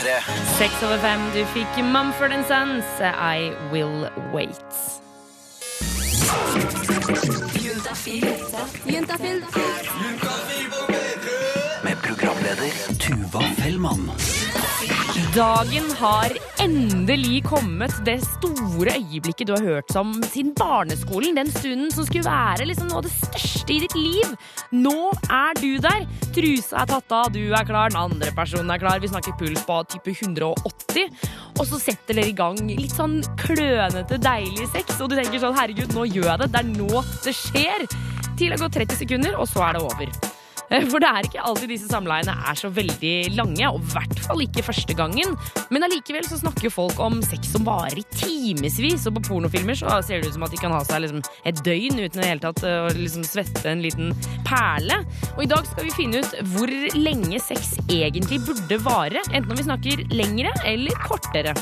P3. Seks over fem, du fikk Mumford Sons, I Will Wait. Med programleder Tuva Fellmann. Dagen har endelig kommet. Det store øyeblikket du har hørt om siden barneskolen. Den stunden som skulle være liksom noe av det største i ditt liv. Nå er du der. Trusa er tatt av, du er klar, den andre personen er klar. Vi snakker puls på type 180. Og så setter dere i gang litt sånn klønete, deilig sex. Og du tenker sånn herregud, nå gjør jeg det. Det er nå det skjer. Til det går 30 sekunder, og så er det over. Eh, For det er ikke alltid disse samleiene er så veldig lange, og i hvert fall ikke første gangen. Men allikevel så snakker jo folk om sex som varer i timevis, og på pornofilmer så ser det ut som at de kan ha seg liksom et døgn uten i det hele tatt å liksom svette en liten perle. Og i dag skal vi finne ut hvor lenge sex egentlig burde vare, enten om vi snakker lengre eller kortere.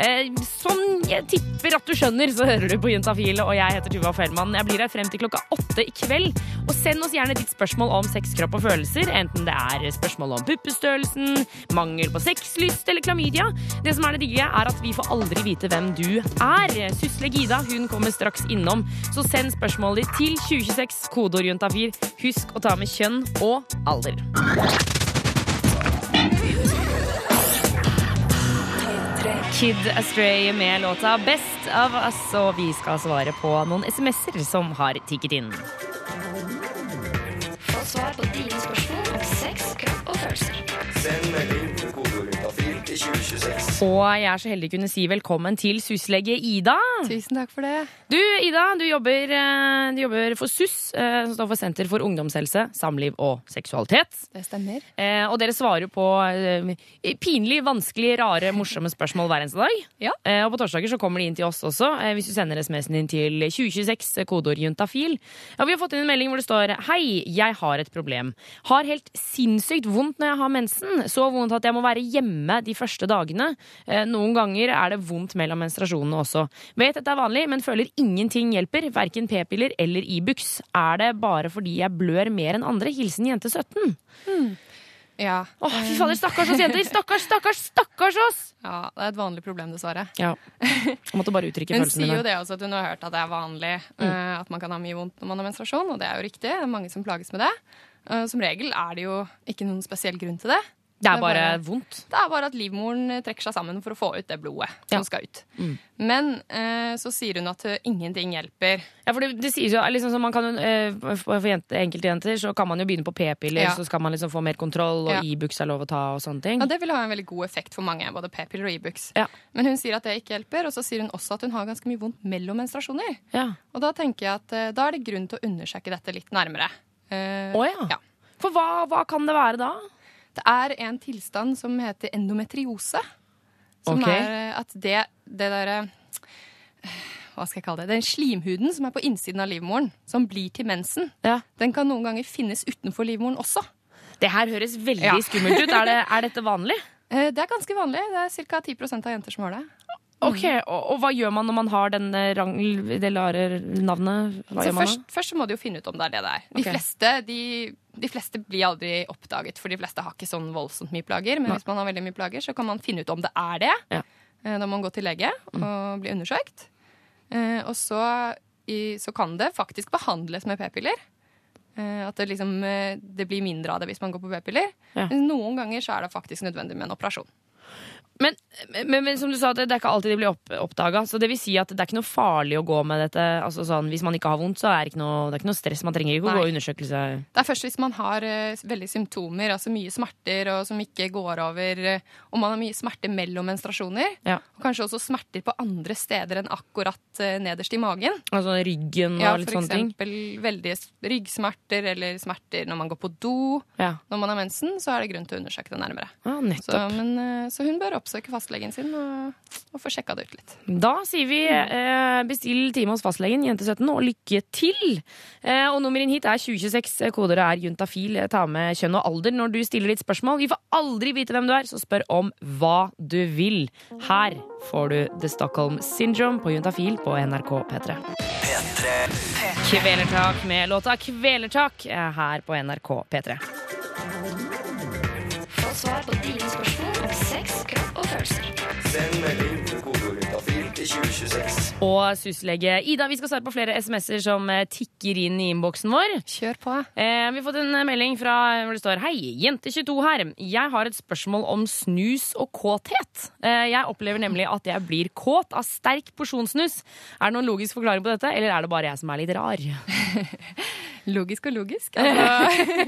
Eh, som jeg tipper at du skjønner, så hører du på Juntafil, og jeg heter Tuva Fellmann. Jeg blir her frem til klokka åtte i kveld. Og send oss gjerne ditt spørsmål om sex, kropp og følelser, enten det er spørsmål om puppestørrelsen, mangel på sexlyst eller klamydia. Det som er det digge, er at vi får aldri vite hvem du er. Susle Gida hun kommer straks innom, så send spørsmålet ditt til 2026, kodeord juntafil. Husk å ta med kjønn og alder. Kid Astray med låta Best of Us, og vi skal svare på noen SMS-er som har tikket inn. Få svar på dine spørsmål om sex, kropp og følelser. Send melding Og jeg er så heldig å kunne si velkommen til syslege Ida. Tusen takk for det. Du, Ida, du jobber, eh, du jobber for SUS, eh, som står for Senter for ungdomshelse, samliv og seksualitet. Det stemmer. Eh, Og dere svarer på pinlig, vanskelig, rare, morsomme spørsmål hver eneste dag. Ja. Eh, Og på torsdager så kommer de inn til oss også, eh, hvis du sender SMS-en din til 2026, eh, kodeord juntafil. Ja, vi har fått inn en melding hvor det står Hei, jeg har et problem. Har helt sinnssykt vondt når jeg har mensen. Så vondt at jeg må være hjemme de første dagene. Eh, Noen ganger er det vondt mellom menstruasjonene også. Vet dette er vanlig, men føler ingenting hjelper. Verken p-piller eller Ibux. Er det bare fordi jeg blør mer enn andre? Hilsen jente 17. Ja. Åh, fy fader, stakkars oss jenter! Stakkars, stakkars, stakkars oss! ja, det er et vanlig problem, dessverre. Ja. Jeg måtte bare uttrykke Hun følelsene sier jo det også, at hun har hørt at det er vanlig mm. at man kan ha mye vondt når man har menstruasjon, og det er jo riktig. Det er mange som plages med det. Eh, som regel er det jo ikke noen spesiell grunn til det. Det er det er bare bare- vondt. Det er bare at livmoren eh, trekker seg sammen for å få ut det blodet som skal ut. Mm. Men eh, så sier hun at eh, ingenting hjelper. Ja, for det, det sies jo liksom som man kan, eh, For jente, enkelte jenter så kan man jo begynne på p-piller, Ja. så skal man liksom få mer kontroll, og Ja. Ibux er lov å ta og sånne ting. Ja, Det vil ha en veldig god effekt for mange, både p-piller og Ibux. Ja. Men hun sier at det ikke hjelper, og så sier hun også at hun har ganske mye vondt mellom menstruasjoner. Ja. Og da tenker jeg at eh, da er det grunn til å undersøke dette litt nærmere. Eh, Å ja. ja. For hva, hva kan det være da? Det er en tilstand som heter endometriose. Som okay. er eh, at det, det derre Hva skal jeg kalle det? Den slimhuden som er på innsiden av livmoren, som blir til mensen, Ja. den kan noen ganger finnes utenfor livmoren også. Det her høres veldig Ja. skummelt ut. Er, det, er dette vanlig? Eh, Det er ganske vanlig. Det er ca. 10% av jenter som har det. Ok, og, og hva gjør man når man har den rangel, det rare navnet? Så først, først må du jo finne ut om det er det det er. De, okay. fleste, de, de fleste blir aldri oppdaget, for de fleste har ikke sånn voldsomt mye plager. Men Nei. hvis man har veldig mye plager, så kan man finne ut om det er det. Ja. Eh, Da må man gå til lege og bli undersøkt. Eh, Og så, i, så kan det faktisk behandles med p-piller. Eh, At det, liksom, eh, det blir mindre av det hvis man går på p-piller. Ja. Noen ganger så er det faktisk nødvendig med en operasjon. Men, men, men som du sa, det, det er ikke alltid de blir opp, oppdaga. Så det vil si at det er ikke noe farlig å gå med dette. Altså sånn, hvis man ikke har vondt, så er det ikke noe, det er ikke noe stress. Man trenger ikke å gå i undersøkelse. Det er først hvis man har uh, veldig symptomer, altså mye smerter og som ikke går over, uh, og man har mye smerter mellom menstruasjoner, Ja. og kanskje også smerter på andre steder enn akkurat uh, nederst i magen. Altså ryggen og Ja, litt for sånne ting. eksempel veldig ryggsmerter eller smerter når man går på do. Ja. Når man har mensen, så er det grunn til å undersøke det nærmere. Ja, Så, men, eh, så hun bør oppsøke fastlegen sin og, og få sjekka det ut litt. Da sier vi eh, bestill time hos fastlegen, jente17, og lykke til! Eh, og nummeret inn hit er 2026. Kodeordet er juntafil. Ta med kjønn og alder når du stiller ditt spørsmål. Vi får aldri vite hvem du er, så spør om hva du vil. Her får du The Stockholm Syndrome på Juntafil på NRK P3. P3. Kvelertak med låta Kvelertak eh, her på NRK P3. Få svar på dine spørsmål Og syslege Ida, vi skal svare på flere SMS-er som eh, tikker inn i innboksen vår. Kjør på. Eh, vi har fått en melding fra hvor det står Hei, jente22 her. Jeg har et spørsmål om snus og kåthet. Eh, jeg opplever nemlig at jeg blir kåt av sterk porsjonssnus. Er det noen logisk forklaring på dette, eller er det bare jeg som er litt rar? Logisk og logisk. Altså,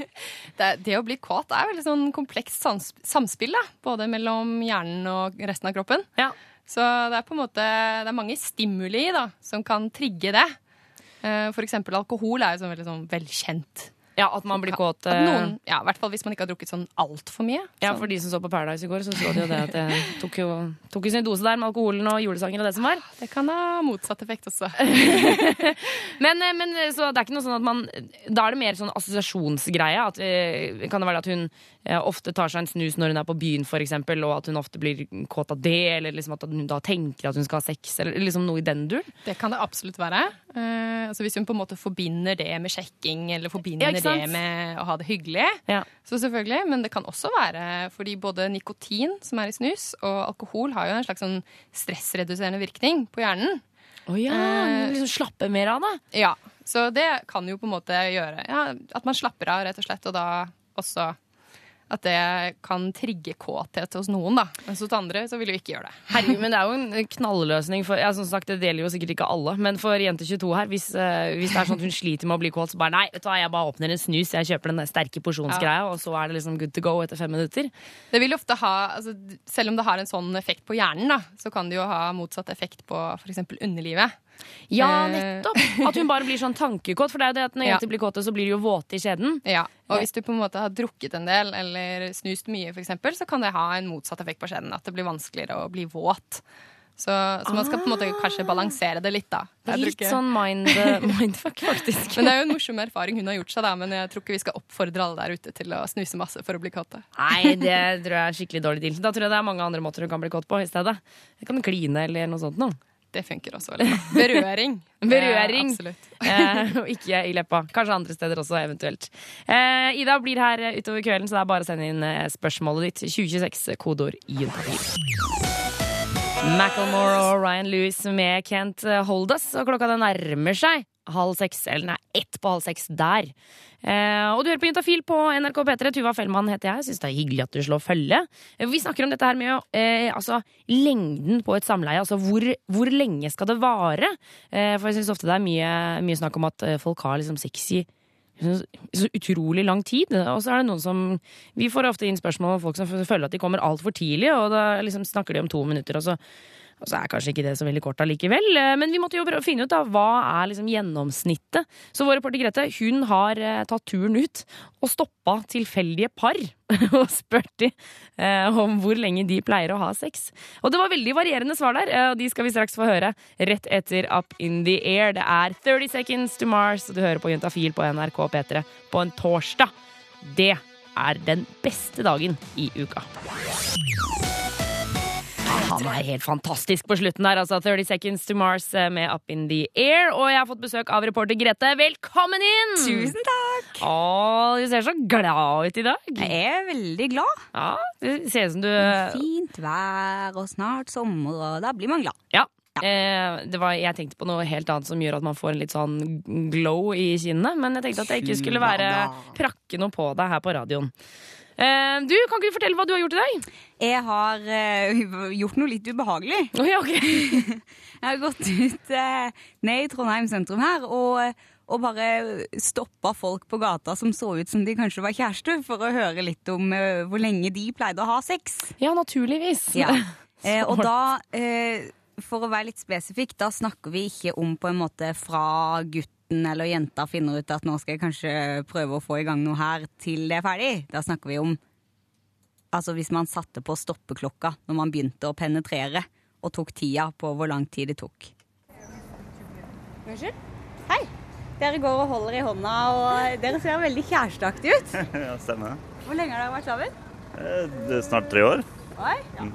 det, det å bli kåt er veldig sånn komplekst sams, samspill, da. Både mellom hjernen og resten av kroppen. Ja. Så det er på en måte Det er mange stimuli da, som kan trigge det. Eh, For eksempel alkohol er jo sånn veldig sånn velkjent. Ja, at man blir kåt. At eh, noen, ja, I hvert fall hvis man ikke har drukket sånn altfor mye. Ja, for de som så på Paradise i går, så så de jo det at jeg tok jo, tok jo sin dose der med alkoholen og julesanger og det som var. Det kan ha motsatt effekt også. Men, eh, men så det er ikke noe sånn at man Da er det mer sånn assosiasjonsgreie. At, eh, kan det være at hun eh, ofte tar seg en snus når hun er på byen, for eksempel, og at hun ofte blir kåt av det, eller liksom at hun da tenker at hun skal ha sex, eller liksom noe i den duren? Det kan det absolutt være. Uh, altså Hvis hun på en måte forbinder det med sjekking, eller forbinder Ja, det med å ha det hyggelig. Ja. Så selvfølgelig, Men det kan også være fordi både nikotin, som er i snus, og alkohol har jo en slags sånn stressreduserende virkning på hjernen. Å ja, Eh, liksom slappe mer av det. Ja, Så det kan jo på en måte gjøre ja, at man slapper av, rett og slett, og da også at det kan trigge kåthet hos noen, da. Mens hos andre så vil jo ikke gjøre det. Herregud, men det er jo en knalløsning for ja, som sagt, Det gjelder jo sikkert ikke alle, men for jente 22 her, hvis, uh, hvis det er sånn at hun sliter med å bli kåt, så bare nei, vet du hva, jeg bare åpner en snus, jeg kjøper den sterke porsjonsgreia, og så er det liksom good to go etter fem minutter. Det vil ofte ha, altså, Selv om det har en sånn effekt på hjernen, da, så kan det jo ha motsatt effekt på f.eks. underlivet. Ja, Eh. nettopp! At hun bare blir sånn tankekåt, for det er jo det at når jenter blir kåte, så blir de jo våte i skjeden. Ja, Og hvis du på en måte har drukket en del eller snust mye, eksempel, så kan det ha en motsatt effekt på skjeden. At det blir vanskeligere å bli våt. Så, så man skal på en måte kanskje balansere det litt, da. Det er litt ikke- sånn mind, eh, mindfuck, faktisk. Men det er jo en morsom erfaring hun har gjort seg, da. Men jeg tror ikke vi skal oppfordre alle der ute til å snuse masse for å bli kåte. Nei, det tror jeg er skikkelig dårlig deal. Da tror jeg det er mange andre måter du kan bli kåt på i stedet. Jeg kan kline eller noe sånt noe. Det funker også veldig bra. Berøring. Berøring. Eh, absolutt. Eh, og ikke i leppa. Kanskje andre steder også, eventuelt. Eh, Ida blir her eh, utover kvelden, så det er bare å sende inn eh, spørsmålet ditt. 2026, kodeord juntafil. Macclemore og Ryan Lewis med Can't Hold Us. Og klokka den nærmer seg halv seks, eller nei, ett på halv seks der. Eh, og du hører på Juntafil på NRK P3. Tuva Fellmann heter jeg. Syns det er hyggelig at du slår følge. Eh, Vi snakker om dette her med eh, altså, lengden på et samleie. Altså hvor, hvor lenge skal det vare? Eh, for jeg syns ofte det er mye, mye snakk om at eh, folk har liksom sex i så så utrolig lang tid. Og så er det noen som Vi får ofte inn spørsmål om folk som føler at de kommer altfor tidlig, og da liksom snakker de om to minutter, og så, og så er kanskje ikke det så veldig kort allikevel. Eh, Men vi måtte jo finne ut da, hva er liksom gjennomsnittet. Så vår reporter Grete hun har eh, tatt turen ut og stoppa tilfeldige par og spurt de eh, om hvor lenge de pleier å ha sex. Og det var veldig varierende svar der, og de skal vi straks få høre rett etter Up in the Air. Det er 30 Seconds to Mars, og du hører på Juntafil på NRK P3 på en torsdag. Det er den beste dagen i uka. Han er helt fantastisk på slutten der, altså. 30 Seconds to Mars eh, med Up in the Air. Og jeg har fått besøk av reporter Grete. Velkommen inn! Tusen takk! Å, du ser så glad ut i dag. Jeg er veldig glad. Ja, Det ser ut som du Fint vær og snart sommer, og da blir man glad. Ja. Eh, det var, jeg tenkte på noe helt annet som gjør at man får en litt sånn glow i kinnene. Men jeg tenkte at jeg ikke skulle være prakke noe på deg her på radioen. Eh, du, Kan ikke du fortelle hva du har gjort i dag? Jeg har uh, gjort noe litt ubehagelig. Oi, ok. Jeg har gått ut uh, ned i Trondheim sentrum her og, og bare stoppa folk på gata som så ut som de kanskje var kjærester, for å høre litt om uh, hvor lenge de pleide å ha sex. Ja, naturligvis. Ja. Eh, og da, eh, for å være litt spesifikk, da snakker vi ikke om på en måte fra gutten eller jenta finner ut at nå skal jeg kanskje prøve å få i gang noe her til det er ferdig. Da snakker vi om altså hvis man satte på stoppeklokka når man begynte å penetrere, og tok tida på hvor lang tid det tok. Unnskyld? Hei! Dere går og holder i hånda, og dere ser veldig kjæresteaktige ut. Ja, stemmer. Hvor lenge har dere vært sammen? Eh, snart tre år. Oi? ja,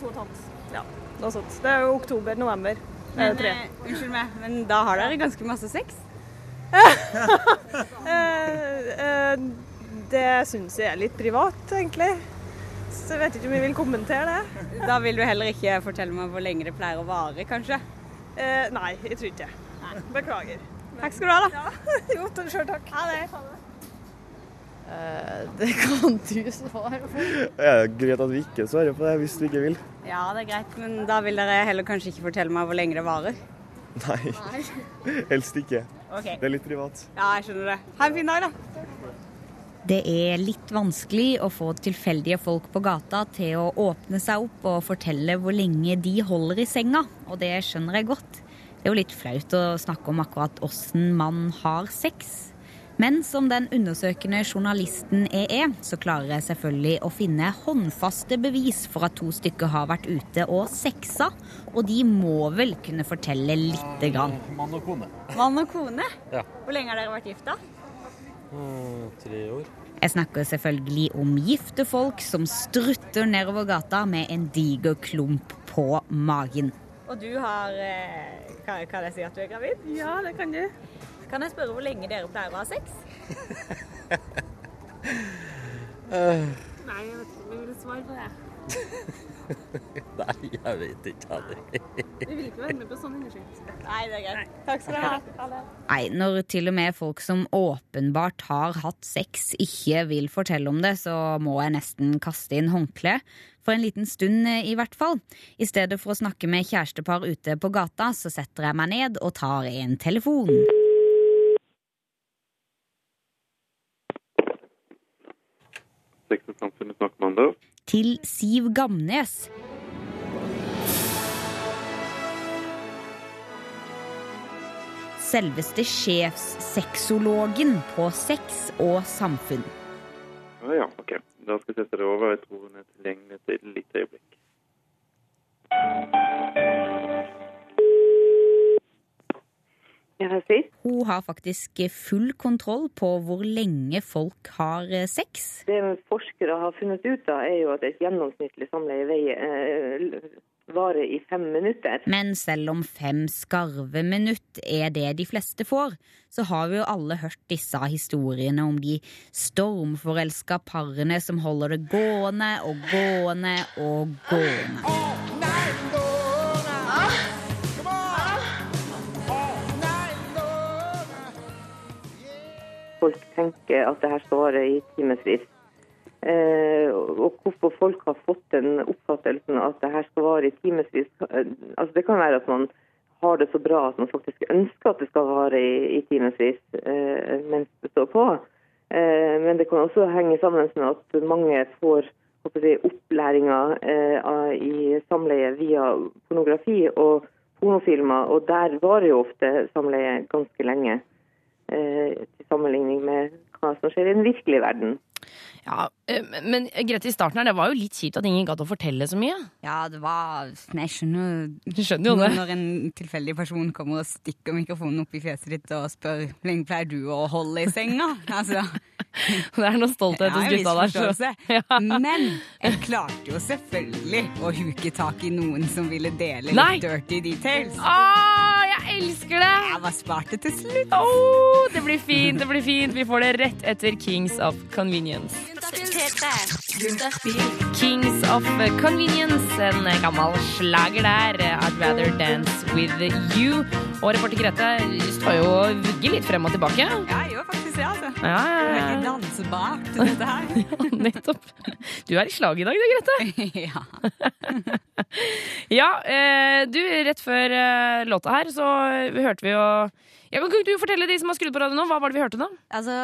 To og et halvt. Ja, noe sånt. Det er jo oktober-november. Men, tre? eh, unnskyld meg, men da har dere ganske masse sex? Eh, eh, det syns jeg er litt privat, egentlig. så jeg vet ikke om jeg vil kommentere det. Da vil du heller ikke fortelle meg hvor lenge det pleier å vare, kanskje? Eh, nei, jeg tror ikke det. Beklager. Takk skal du ha, da. Ja, jo, sjøl takk. Ha det. Det kan du svare på. Det er greit at vi ikke svarer på det hvis du ikke vil. Ja, det er greit, men da vil dere heller kanskje ikke fortelle meg hvor lenge det varer? Nei, helst ikke. Okay. Det er litt privat. Ja, jeg skjønner det. Ha en fin dag, da. Det er litt vanskelig å få tilfeldige folk på gata til å åpne seg opp og fortelle hvor lenge de holder i senga, og det skjønner jeg godt. Det er jo litt flaut å snakke om akkurat åssen man har sex. Men som den undersøkende journalisten jeg er, så klarer jeg selvfølgelig å finne håndfaste bevis for at to stykker har vært ute og sexa, og de må vel kunne fortelle lite grann. Mann og kone. Mann og kone? Ja. Hvor lenge har dere vært gifta? Mm, tre år. Jeg snakker selvfølgelig om gifte folk som strutter nedover gata med en diger klump på magen. Og du har eh, kan, kan jeg si at du er gravid? Ja, det kan du. Kan jeg spørre hvor lenge dere pleier å ha sex? Nei, jeg vet ikke om jeg vil svare på det. Nei, jeg vet ikke heller. Vi vil ikke være med på sånn undersøkelse. Nei, det er greit. Takk skal du ha. Nei, når til og med folk som åpenbart har hatt sex, ikke vil fortelle om det, så må jeg nesten kaste inn håndkleet. For en liten stund, eh, i hvert fall. I stedet for å snakke med kjærestepar ute på gata, så setter jeg meg ned og tar en telefon. Sex og samfunnet snakker man da. Til Siv Gamnes. Selveste sjefssexologen på sex og samfunn. Ja, ja, ok. Da skal jeg sette det over. Jeg tror hun er tilgjengelig til et lite øyeblikk. Hun har faktisk full kontroll på hvor lenge folk har eh, sex. Det forskere har funnet ut av, er jo at et gjennomsnittlig samleie veier, eh, varer i fem minutter. Men selv om fem skarve minutt er det de fleste får, så har vi jo alle hørt disse historiene om de stormforelska parene som holder det gående og gående og gående. Folk tenker at det her skal vare i timevis. Eh, og hvorfor folk har fått den oppfattelsen at det her skal vare i timevis eh, altså Det kan være at man har det så bra at man faktisk ønsker at det skal vare i, i timevis eh, mens det står på. Eh, men det kan også henge sammen med at mange får si, opplæringa eh, i samleie via pornografi og pornofilmer, og der varer jo ofte samleie ganske lenge. Eh, til sammenligning med hva som skjer i den virkelige verden. Ja, eh, Men Grete, i starten her, det var jo litt kjipt at ingen gadd å fortelle så mye. Ja, det var Jeg skjønner, skjønner jo det. Når en tilfeldig person kommer og stikker mikrofonen opp i fjeset ditt og spør hvor lenge pleier du å holde i senga? Altså, Det er noe stolthet hos Ja, gutta der. så- Men jeg klarte jo selvfølgelig å huke tak i noen som ville dele Nei! litt dirty details. Åh, jeg elsker det! Jeg var spart det til slutt. Åh, det blir fint, det blir fint. Vi får det rett etter Kings of Convenience. Kings of Convenience, en gammel slager der. I'd rather dance with you. Og reporter Grete står jo og vugger litt frem og tilbake. Ja, jeg gjør faktisk det, altså. Ja, ja, ja. Ikke dansebart, dette her. Ja, nettopp. Du er i slag i dag, du, Grete. ja. Ja, eh, du, rett før eh, låta her så hørte vi jo ja, Kan ikke du fortelle de som har skrudd på radioen nå, hva var det vi hørte da? Altså,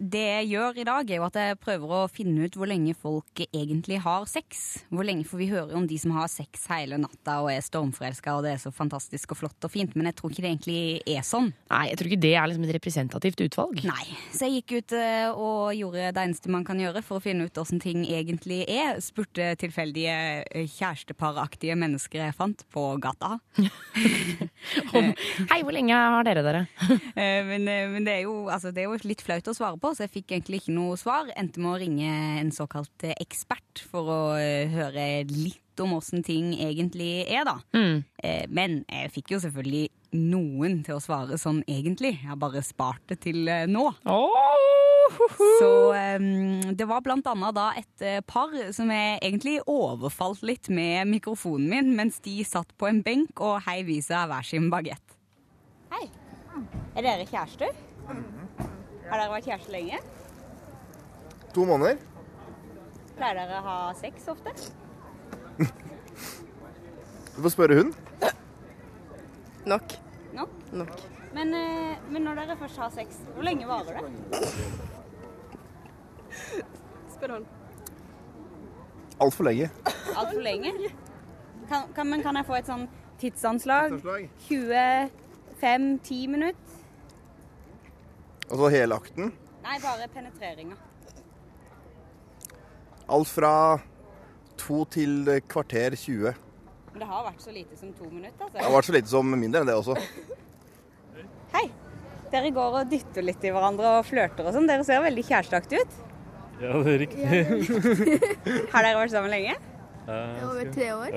det jeg gjør i dag, er jo at jeg prøver å finne ut hvor lenge folk egentlig har sex. Hvor lenge, får vi høre om de som har sex hele natta og er stormforelska, og det er så fantastisk og flott og fint, men jeg tror ikke det egentlig er sånn. Nei, jeg tror ikke det er liksom et representativt utvalg. Nei. Så jeg gikk ut eh, og gjorde det eneste man kan gjøre for å finne ut åssen ting egentlig er. Spurte tilfeldige eh, kjæresteparaktige mennesker jeg fant på gata. Om, hei, hvor lenge har dere dere? Eh, men men det, er jo, altså, det er jo litt flaut å svare på, så jeg fikk egentlig ikke noe svar. Endte med å ringe en såkalt eh, ekspert for å eh, høre litt om åssen ting egentlig er, da. Mm. Eh, Men jeg fikk jo selvfølgelig noen til å svare sånn egentlig. Jeg har bare spart det til nå. Åh, Så um, det var blant annet da et par som jeg egentlig overfalt litt med mikrofonen min mens de satt på en benk og heiv i seg hver sin bagett. Hei. Er dere kjærester? Har dere vært kjærester lenge? To måneder. Pleier dere å ha sex ofte? Du får spørre hun. Nok. Nok? Nok. Men, eh, men når dere først har sex, hvor lenge varer det? Spør han. Altfor lenge. Altfor lenge? Kan, kan, men kan jeg få et sånn tidsanslag? 25-10 minutter? Altså hele akten. Nei, bare penetreringa. Alt fra to til kvarter 20. Men det har vært så lite som to minutter. Det har Altså. vært så lite som mindre enn det også. Hei. Dere går og dytter litt i hverandre og flørter og sånn. Dere ser veldig kjæresteaktige ut. Ja, det er riktig. Har dere vært sammen lenge? Over tre år.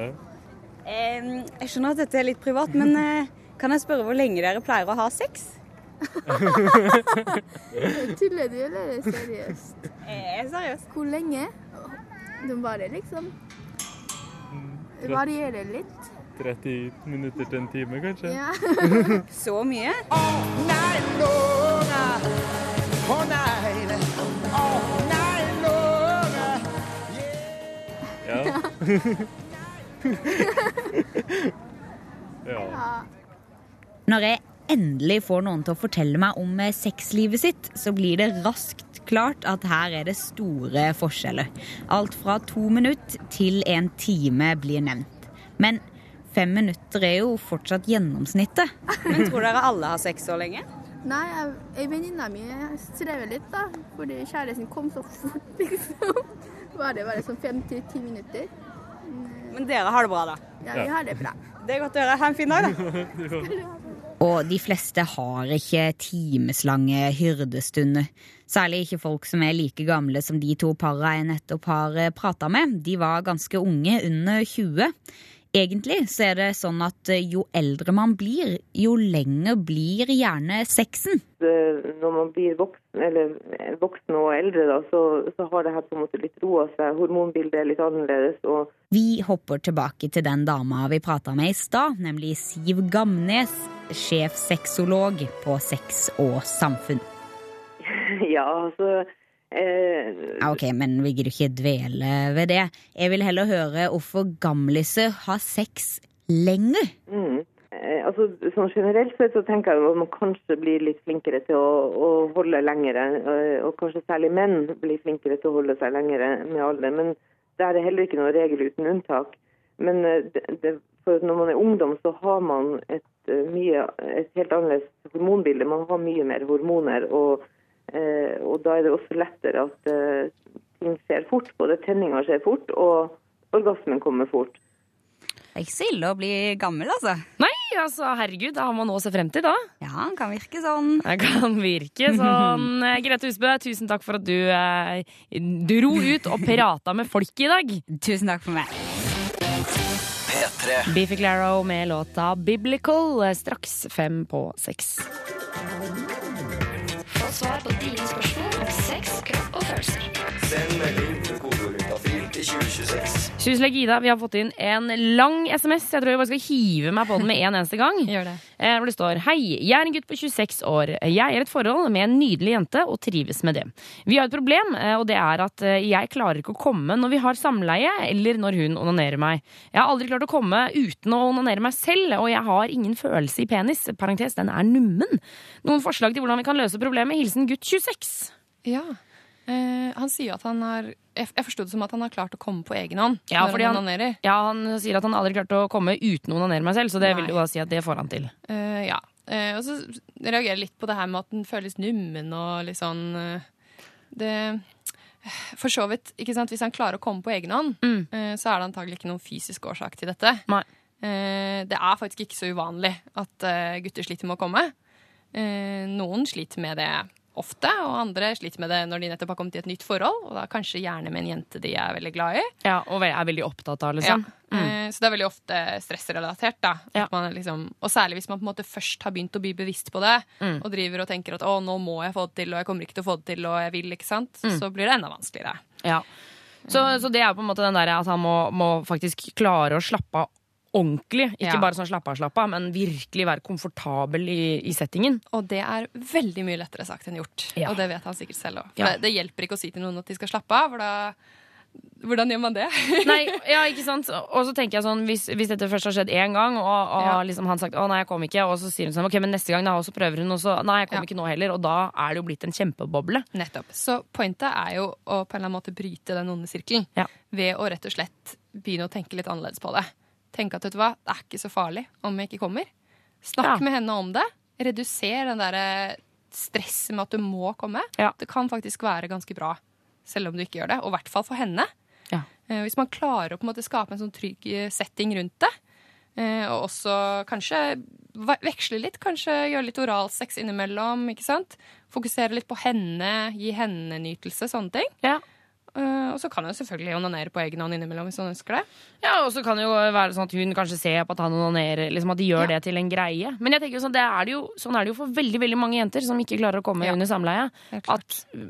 Eh, jeg skjønner at dette er litt privat, men eh, kan jeg spørre hvor lenge dere pleier å ha sex? Tuller du, eller er det seriøst? Jeg er seriøst. Hvor lenge? De varer liksom Det varierer litt. 30 minutter til en time, kanskje? Ja. Så mye? Ja. ja. Når jeg endelig får noen til å fortelle meg om eh, sexlivet sitt, så blir det raskt klart at her er det store forskjeller. Alt fra to minutter til en time blir nevnt. Men fem minutter er jo fortsatt gjennomsnittet. Men tror dere alle har sex så lenge? Nei, venninne mi strever litt, da. Fordi kjæresten kom så fort, liksom. Var det bare sånn fem til ti minutter. Men dere har det bra, da? Ja, vi har det bra. Det er godt å høre. Ha en fin dag, da. Og de fleste har ikke timeslange hyrdestunder. Særlig ikke folk som er like gamle som de to para jeg nettopp har prata med. De var ganske unge, under 20. Egentlig så er det sånn at eh, jo eldre man blir, jo lenger blir gjerne sexen. Eh, Når man blir voksen, eller voksen og eldre, da, så, så har det her på en måte litt roa seg. Hormonbildet er litt annerledes. og Vi hopper tilbake til den dama vi prata med i stad, nemlig Siv Gamnes, sjefsexolog på Sex og samfunn. Ja, altså eh, ok, men vi gidder ikke dvele ved det. Jeg vil heller høre hvorfor gamliser har sex lenger. Mm. Eh, Altså, sånn generelt sett så tenker jeg at man kanskje blir litt flinkere til å, å holde lengre, eh, og kanskje særlig menn blir flinkere til å holde seg lengre med alder. Men det er heller ikke noe regel uten unntak. Men eh, det, det, for når man er ungdom, så har man et, eh, mye, et helt annerledes hormonbilde. Man har mye mer hormoner, og, eh, og da er det også lettere at eh, ting skjer fort. Både tenninga skjer fort, og orgasmen kommer fort. Det er ikke så ille å bli gammel, altså. Nei, altså, herregud, da har man noe å se frem til, da. Ja, han kan virke sånn. Det kan virke sånn. Grete Husbø, tusen takk for at du eh, dro ut og prata med folk i dag. Tusen takk for meg. P3. Beefy Claro med låta Biblical eh, straks fem på seks. Få svar på dine spørsmål om sex, kropp og følelser. Send melding til kodeorientafil til 2026. Syslege Ida, vi har fått inn en lang SMS. Jeg tror jeg bare skal hive meg på den med en eneste gang. Gjør det. Eh, Hvor det står Hei, jeg er en gutt på 26 år. Jeg er i et forhold med en nydelig jente og trives med det. Vi har et problem, eh, og det er at eh, jeg klarer ikke å komme når vi har samleie, eller når hun onanerer meg. Jeg har aldri klart å komme uten å onanere meg selv, og jeg har ingen følelse i penis. Parentes, den er nummen. Noen forslag til hvordan vi kan løse problemet? Hilsen gutt 26. Ja. Eh, han sier at han har Jeg, jeg forsto det som at han har klart å komme på egen hånd Ja, når fordi han han, ja, han sier at han aldri klarte å komme uten å onanere meg selv, så det vil jo da si at det får han til. Uh, ja. Uh, og så reagerer jeg litt på det her med at den føles nummen og litt sånn Det For så vidt, ikke sant, hvis han klarer å komme på egen hånd, eh, så er det antagelig ikke noen fysisk årsak til dette. Nei. det er faktisk ikke så uvanlig at gutter sliter med å komme. Noen sliter med det ofte, og andre sliter med det når de nettopp har kommet i et nytt forhold, og da kanskje gjerne med en jente de er veldig glad i. Ja, Og er veldig opptatt av, liksom. Ja. Mm. Så det er veldig ofte stressrelatert. da. At man er liksom, og særlig hvis man på en måte først har begynt å bli bevisst på det, Mm. og driver og tenker at å, nå må jeg få det til, og jeg kommer ikke til å få det til, og jeg vil, ikke sant? Mm. så blir det enda vanskeligere. Ja. Så, så det er på en måte den der at han må, må faktisk klare å slappe av ordentlig. Ikke Ja. bare sånn slappe av, slappe av, men virkelig være komfortabel i, i settingen. Og det er veldig mye lettere sagt enn gjort. Ja. Og det vet han sikkert selv òg. Ja. Det, det hjelper ikke å si til noen at de skal slappe av, for da Hvordan gjør man det? Nei, ja, ikke sant? Og så tenker jeg sånn, hvis, hvis dette først har skjedd én gang, og, og liksom han sagt 'å nei, jeg kom ikke', og så sier hun sånn 'ok, men neste gang', da, og så prøver hun, og så 'nei, jeg kom ikke nå heller', og da er det jo blitt en kjempeboble. Nettopp. Så pointet er jo å på en eller annen måte bryte den onde sirkelen ved å rett og slett begynne å tenke litt annerledes på det. Tenke at vet du hva, det er ikke så farlig om jeg ikke kommer. Snakk med henne om det. Reduser den derre stresset med at du må komme. Det kan faktisk være ganske bra selv om du ikke gjør det, og i hvert fall for henne. Ja. Hvis man klarer å på en måte skape en sånn trygg eh, setting rundt det, eh, og også kanskje veksle litt, kanskje gjøre litt oralsex innimellom, ikke sant? Fokusere litt på henne, gi henne nytelse, sånne ting. Eh, Og så kan hun selvfølgelig onanere på egen hånd innimellom hvis hun ønsker det. Ja, og så kan det jo være sånn at hun kanskje ser på at han onanerer, liksom at de gjør det til en greie. Men jeg tenker jo sånn, det er jo, sånn er det jo for veldig veldig mange jenter som ikke klarer å komme under samleie. At uh,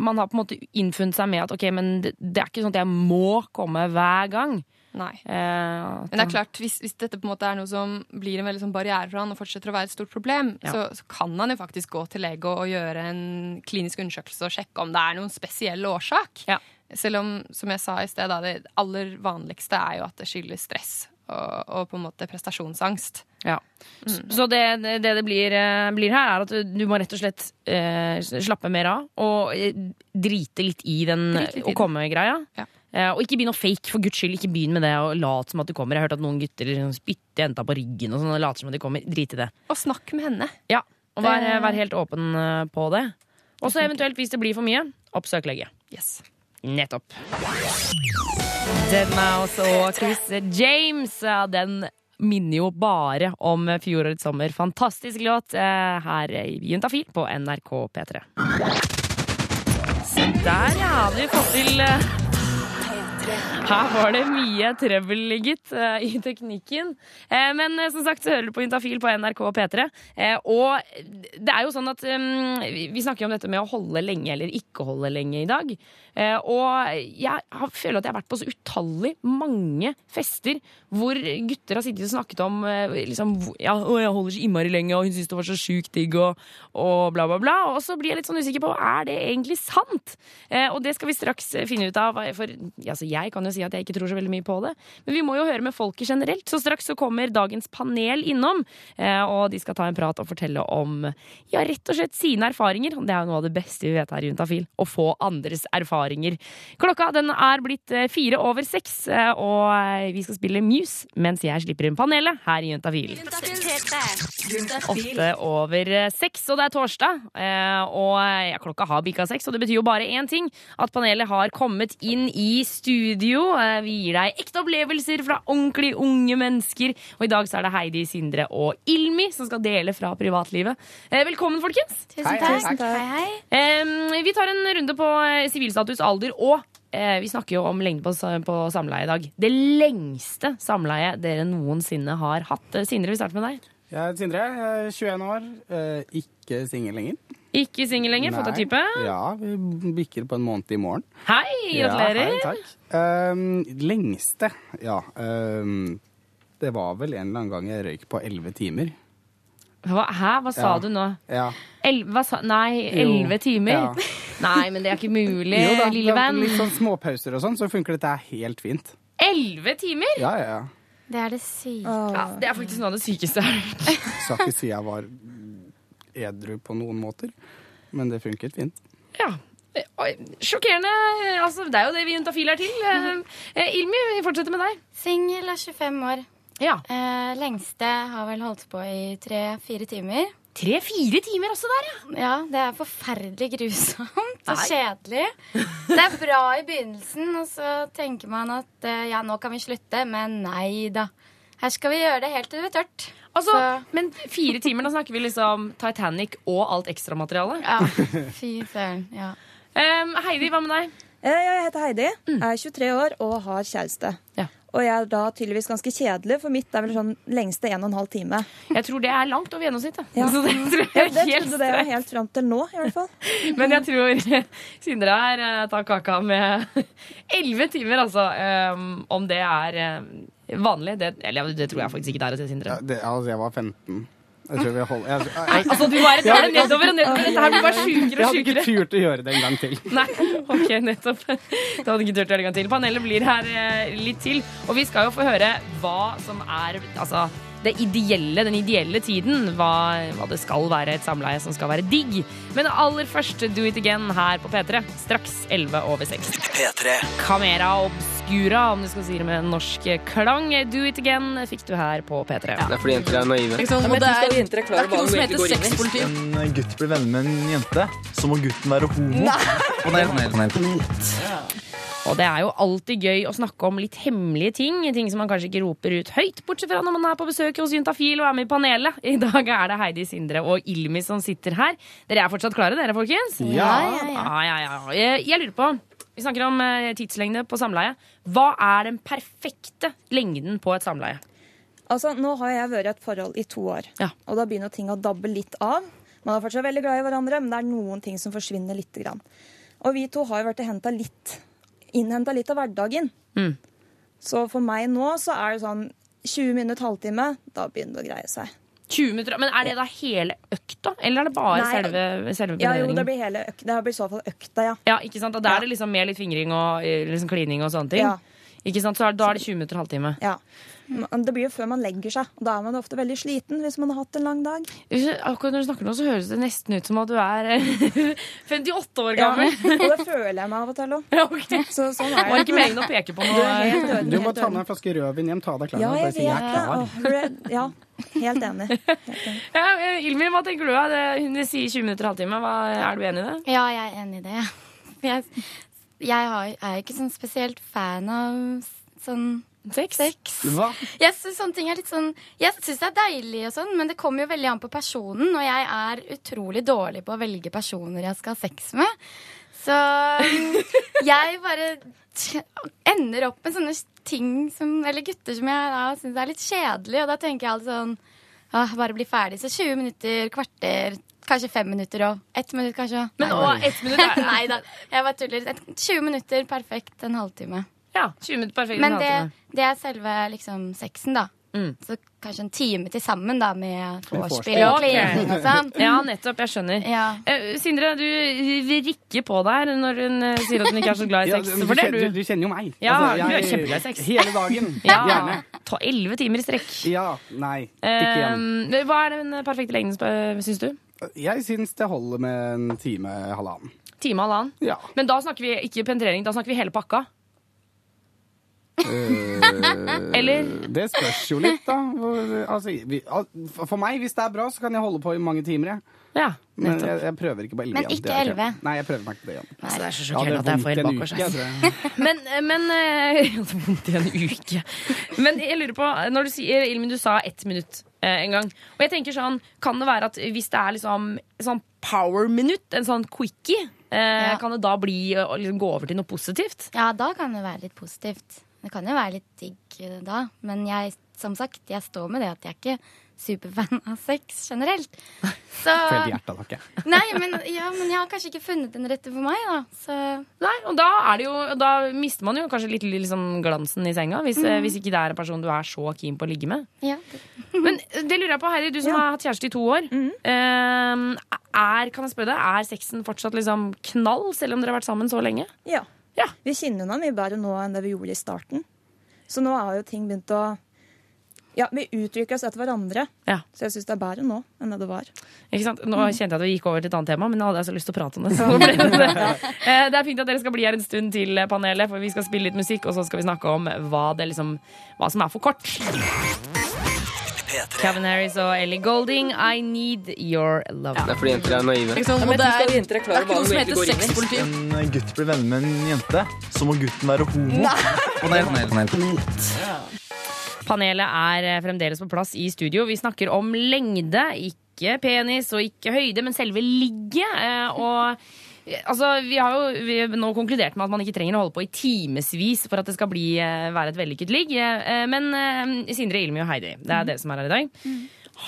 man har på en måte innfunnet seg med at ok, men det, det er ikke sånn at jeg må komme hver gang. Nei. Eh, Men det er klart, hvis, hvis dette på en måte er noe som blir en veldig sånn barriere for han og fortsetter å være et stort problem, Ja. så, så kan han jo faktisk gå til lege og, og gjøre en klinisk undersøkelse og sjekke om det er noen spesiell årsak. Selv om, som jeg sa i sted, da, det aller vanligste er jo at det skyldes stress og, og på en måte prestasjonsangst. Ja. Så det det, det blir, eh, blir her, er at du, må rett og slett eh, slappe mer av. Og eh, drite litt i den å komme-greia. Eh, og ikke begynn å fake, for guds skyld. Ikke begynn med det og lat som at du kommer. Jeg har hørt at noen gutter liksom spytter jenta på ryggen og sånn, og later som at de kommer. Drit i det. Og snakk med henne. Ja, og vær, Det- vær helt åpen eh, på det. Og så eventuelt, hvis det blir for mye, oppsøk lege. Yes. Nettopp. Deadmouse og Chris James, den minner jo bare om fjorårets sommer. Fantastisk låt eh, her i Juntafil på NRK P3. Så der, ja. Hadde vi fått til eh, her var det mye trøbbel, gitt, eh, i teknikken. Eh, Men eh, som sagt så hører du på Juntafil på NRK P3. Eh, Og det er jo sånn at um, vi snakker om dette med å holde lenge eller ikke holde lenge i dag. Og jeg føler at jeg har vært på så utallig mange fester hvor gutter har sittet og snakket om liksom, ja, å, jeg holder så innmari lenge, og hun syns det var så sjukt digg, og, og bla, bla, bla. Og så blir jeg litt sånn usikker på er det egentlig sant. Og det skal vi straks finne ut av. For altså, jeg kan jo si at jeg ikke tror så veldig mye på det, men vi må jo høre med folket generelt. Så straks så kommer dagens panel innom, eh, og de skal ta en prat og fortelle om ja, rett og slett sine erfaringer. Det er jo noe av det beste vi vet her i Juntafil. Å få andres erfaringer. Klokka den er blitt eh, fire over seks, eh, og vi skal spille Muse mens jeg slipper inn panelet her i Juntafil. Åtte over seks, og det er torsdag. Og ja, klokka har bikka seks, og det betyr jo bare én ting. At panelet har kommet inn i studio. Eh, Vi gir deg ekte opplevelser fra ordentlig unge mennesker. Og i dag så er det Heidi, Sindre og Ilmi som skal dele fra privatlivet. Eh, Velkommen, folkens. Tusen Hei, takk. hei, takk. Hei, hei. Vi tar en runde på eh, sivilstatus, alder og vi snakker jo om lengde på, på samleie i dag. Det lengste samleie dere noensinne har hatt. Sindre, vi starter med deg. Jeg er Sindre, er 21 år, eh, ikke singel lenger. Ikke singel lenger, fått deg type? Ja, vi bikker på en måned i morgen. Hei, Ja, gratulerer! hei, takk. Ehm, lengste, ja. ehm, det var vel en eller annen gang jeg røyk på 11 timer. Hva, hæ, hva sa Ja. du nå? Ja. El, sa, nei, elleve timer? Ja. Nei, men det er ikke mulig, Jo da, lille venn. Litt sånn småpauser og sånn, så funker dette helt fint. Elleve timer? Ja, ja, ja. Det er det syke. Ja, det er faktisk noe av det sykeste jeg har hørt. Skal ikke si jeg var edru på noen måter, men det funket fint. Ja. Sjokkerende. Altså, det er jo det vi juntafil er til. Eh, eh, Ilmi, vi fortsetter med deg. Singel er 25 år. Ja. Eh, lengste har vel holdt på i tre-fire timer. Tre-fire timer også der, ja? Ja, det er forferdelig grusomt og Nei. kjedelig. Det er bra i begynnelsen, og så tenker man at eh, ja, nå kan vi slutte, men nei da. Her skal vi gjøre det helt til det blir tørt. Altså, Men fire timer, da snakker vi liksom Titanic og alt ekstramaterialet. Ja, fy søren. Ja. Um, Heidi, hva med deg? Eh, Jeg heter Heidi, er 23 år og har kjæreste. Og jeg er da tydeligvis ganske kjedelig, for mitt er vel sånn lengste en og en halv time. Jeg tror det er langt over gjennomsnittet. Ja. Så det tror jeg Ja, det helt trodde var helt fram til nå, i hvert fall. Men jeg tror Sindre her eh, tar kaka med elleve timer, altså. Um, om det er eh, vanlig. Det, eller det tror jeg faktisk ikke det er å si, Sindre. Ja, det, altså, jeg var 15. Jeg tror vi holder jeg, Nei, altså, du bare tar det nedover og nedover. Dette her blir bare sjukere Jeg hadde ikke sjukere. turt å gjøre det en gang til. Nei, ok, nettopp. Du hadde ikke turt å gjøre det en gang til. Panelet blir her eh, litt til. Og vi skal jo få høre hva som er altså, det ideelle, den ideelle tiden. Hva, hva det skal være et samleie som skal være digg. Men aller først Do It Again her på P3. Straks 11 over 6. P3. Camera obscura, om du skal si det med norsk klang. Do It Again fikk du her på P3. Det er fordi jenter er naive. Ikke det er, det er ikke noe som heter sexpoliti. en gutt blir venner med en jente, så må gutten være homo. Panel, panel, panel. Og det er jo alltid gøy å snakke om litt hemmelige ting. Ting som man kanskje ikke roper ut høyt, bortsett fra når man er på besøk hos Juntafil og er med i panelet. I dag er det Heidi Sindre og Ilmi som sitter her. Dere er fortsatt klare, dere, folkens? Ja. Ja, ja, ja, ja, ja. Jeg, jeg lurer på Vi snakker om eh, tidslengde på samleie. Hva er den perfekte lengden på et samleie? Altså, Nå har jeg vært i et forhold i to år, og da begynner ting å dabbe litt av. Man er fortsatt veldig glad i hverandre, men det er noen ting som forsvinner litt. Grann. Og vi to har jo vært hentet litt, innhenta litt av hverdagen. Mm. Så for meg nå så er det sånn 20 minutter, halvtime, da begynner det å greie seg. 20 minutter, Men er det da hele økta, eller er det bare Nei, selve, selve Ja, jo, det blir hele økta. det blir i så fall økta, ja. Ja, ikke sant? Og da er det liksom mer litt fingring og eh, liksom klining og sånne ting. Ja. Ikke sant? Så er- da er det 20 minutter, halvtime. Ja. Det blir jo før man legger seg, og da er man ofte veldig sliten hvis man har hatt en lang dag. Akkurat når du snakker nå, så høres det nesten ut som at du er eh, 58 år gammel. Ja, og det føler jeg meg av og til òg. Så sånn er det. Var ikke meningen å peke på Du noe. helt Du må ta med en flaske rødvin hjem. Ta av deg klærne. Ja, og bare si, 'jeg er klar. Ja, helt enig. Ja, eh, Ilmi, hva tenker du? Hun sier 20 minutter, halvtime. Hva, er du enig i det? Ja, jeg er enig i det. Jeg, jeg er ikke sånn spesielt fan av sånn Sex? Hva? Jeg syns sånne ting er litt sånn Jeg syns det er deilig og sånn, men det kommer jo veldig an på personen. Og jeg er utrolig dårlig på å velge personer jeg skal ha sex med. Så jeg bare ender opp med sånne ting som Eller gutter som jeg da syns er litt kjedelig, og da tenker jeg alltid sånn ah, Bare bli ferdig. Så 20 minutter, kvarter, kanskje fem minutter og ett minutt, kanskje. Men, Nei. å, ett minutt er- Nei da, jeg bare tuller. 20 minutter, perfekt. En halvtime. Ja, 20 minutter perfekt. Men det, det er selve liksom sexen, da. Mm. Så kanskje en time til sammen, da, med vorspiel Ja, og klining og sånn. Ja, nettopp. Jeg skjønner. Eh, Sindre, du rikker på der når hun uh, sier at hun ikke er så glad i Ja, sex. du, For det er du, du. du kjenner jo meg. Ja, Altså, du er jeg- kjempeglad i sex. Hele dagen. Ja. Gjerne. Ta elleve timer i strekk. Ja, nei, ikke igjen. Uh, hva er den perfekte lengden, syns du? Jeg syns det holder med en time, halvannen. Time halvannen? Ja. Men da snakker vi ikke penetrering, da snakker vi hele pakka. Eller? Det spørs jo litt, da. Altså, vi, al- for meg, hvis det er bra, så kan jeg holde på i mange timer. Jeg. Ja, Men nettopp. jeg, jeg prøver ikke på elleve Men igjen. ikke Det ikke- 11. Nei, jeg prøver meg ikke på det igjen. Altså, det er så Ja, sjokkerende at jeg får helt en bakover uke, tror jeg. Men, men eh, Jeg hadde vondt i en uke. Men jeg lurer på, når du sier Ilmin, du sa ett minutt eh, en gang. Og jeg tenker sånn, kan det være at hvis det er liksom sånn power-minutt, en sånn quickie, eh, Ja. kan det da bli å liksom gå over til noe positivt? Ja, da kan det være litt positivt. Det kan jo være litt digg eh, da. Men jeg, som sagt, jeg står med det at jeg er ikke superfan av sex generelt. Så hjertet, jeg. Nei, men, ja, men jeg har kanskje ikke funnet den rette for meg, da. Så Nei, og da, er det jo, da mister man jo kanskje litt liksom, glansen i senga, hvis, Mm. hvis ikke det er en person du er så keen på å ligge med. ja. Men eh, det lurer jeg på, Heidi, du som har hatt kjæreste i to år. Mm. er, kan jeg spørre deg, er sexen fortsatt liksom knall, selv om dere har vært sammen så lenge? Ja. Vi kjenner henne mye bedre nå enn det vi gjorde i starten. Så nå har jo ting begynt å Ja, vi uttrykker oss etter hverandre. Så jeg syns det er bedre nå enn det det var. Ikke sant? Nå kjente jeg at vi gikk over til et annet tema, men nå hadde jeg så lyst til å prate om det. Det, det. Eh, er fint at dere skal bli her en stund til eh, panelet, for vi skal spille litt musikk, og så skal vi snakke om hva, det liksom, hva som er for kort. Calvin Harris og Ellie Golding, I Need Your Love. Det er fordi jenter er naive. Ikke sant? Og det er, det er ikke noe som heter sexpoliti. En gutt blir venner med en jente, så må gutten være homo. Panel, panel, panel. Panelet er eh, fremdeles på plass i studio. Vi snakker om lengde, ikke penis og ikke høyde, men selve ligget. Eh, Og Altså, vi har jo vi har nå konkludert med at man ikke trenger å holde på i timevis for at det skal bli, eh, være et vellykket ligg. Eh, Men eh, Sindre, Ilmi og Heidi, det er dere som er her i dag.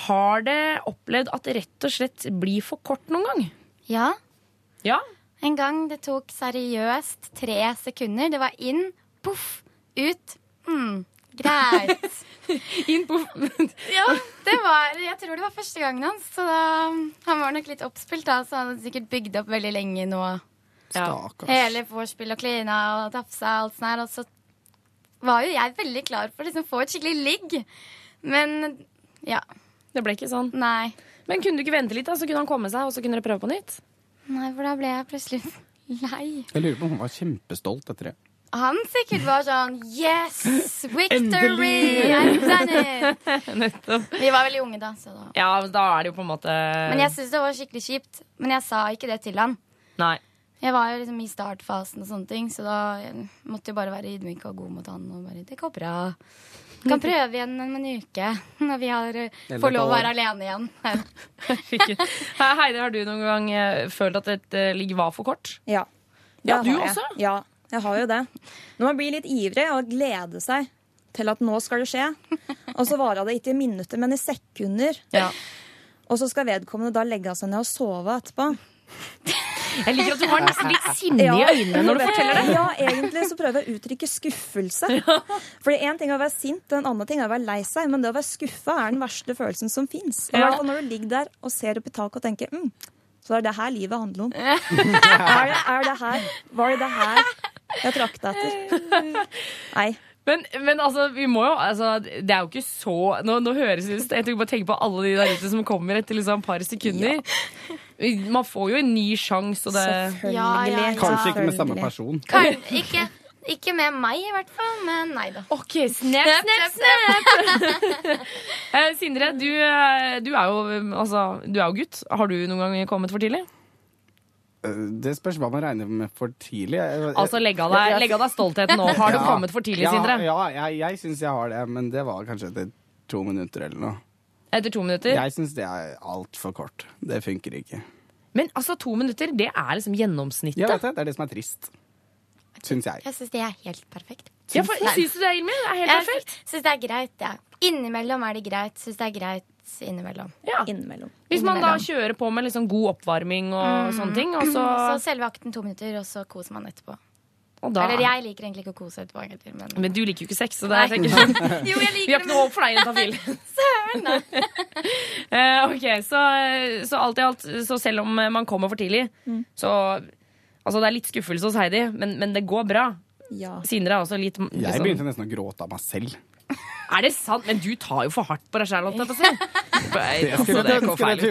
Har det opplevd at det rett og slett blir for kort noen gang? Ja. Ja. En gang det tok seriøst tre sekunder. Det var inn, poff, ut. Mm, greit. inn, på ja, det var Jeg tror det var første gangen hans. Så da, han var nok litt oppspilt, da, så han hadde sikkert bygd opp veldig lenge nå. Stakkars. Hele vorspiel og klina og tafsa og alt sånt her. Og så var jo jeg veldig klar for å liksom få et skikkelig ligg. Men ja. Det ble ikke sånn. Nei. Men kunne du ikke vente litt, da, så kunne han komme seg, og så kunne dere prøve på nytt? Nei, for da ble jeg plutselig lei. Jeg lurer på om hun var kjempestolt etter det. Han sikkert var sånn Yes! Victory! I've done it! Nettopp. Vi var veldig unge da, så da Ja, da er det jo på en måte Men jeg syntes det var skikkelig kjipt. Men jeg sa ikke det til han. Nei. Jeg var jo liksom i startfasen og sånne ting, så da måtte jeg bare være ydmyk og god mot han. Og bare, det går bra. Vi kan prøve igjen om en uke, når vi har, får lov å være alene igjen. Hei, Heidi, har du noen gang eh, følt at et eh, ligg var for kort? Ja. Ja, du også? Ja, jeg har jo det. Når man blir litt ivrig og gleder seg til at nå skal det skje, og så varer det ikke i minutter, men i sekunder. Og så skal vedkommende da legge seg ned og sove etterpå. Jeg liker at du har nesten litt sinne i øynene når du forteller det. Ja, egentlig så prøver jeg å uttrykke skuffelse. Fordi én ting er å være sint, en annen ting er å være lei seg. Men det å være skuffa er den verste følelsen som fins. Ja. når du ligger der og ser opp i taket og tenker mm, så er det her livet handler om. er, det, er det her Var det det her jeg trakta etter? Nei. Men, men altså, vi må jo altså, Det er jo ikke så Nå, nå høres det ut Jeg tenker bare tenke på alle de der ute som kommer etter liksom et par sekunder. Man får jo en ny sjanse, og det Selvfølgelig. Ja, ja, ja. Kanskje ikke med samme person. Kan, ikke, ikke med meg, i hvert fall, men nei da. OK, snap, snap, snap. snap. Sindre, du, eh, du er jo eh, altså, du er jo gutt. Har du noen gang kommet for tidlig? Det spørs hva man regner med for tidlig. Altså, legg av deg- legg av deg stoltheten nå. Har du kommet for tidlig, ja, Sindre? Ja, jeg, jeg syns jeg har det, men det var kanskje etter to minutter eller noe. Etter to minutter? Jeg syns det er altfor kort. Det funker ikke. Men altså, to minutter, det er liksom gjennomsnittet. Ja, vet det, det er det som er trist. Syns jeg. Jeg syns det er helt perfekt. Ja, for, syns du det, Ilmi? Det er helt jeg perfekt. syns det er greit, ja. Innimellom er det greit. Syns det er greit innimellom. Innimellom. Hvis man da kjører på med liksom god oppvarming og Mm. sånne ting, og så, Så selve akten to minutter, og så koser man etterpå. og da, Eller jeg liker egentlig ikke å kose etterpå, egentlig, men Men du liker jo ikke sex, så det er tenker sånn. Jo, jeg liker Vi har ikke noe håp for deg, Tafil. Søren, da. Eh, ok, så, så alt i alt, så selv om man kommer for tidlig, Mm. så Altså, det er litt skuffelse hos Heidi, men, men det går bra. Ja. Sindre er også litt Jeg liksom- begynte nesten å gråte av meg selv. Er det sant? Men du tar jo for hardt på deg sjæl, holdt jeg på å si. Det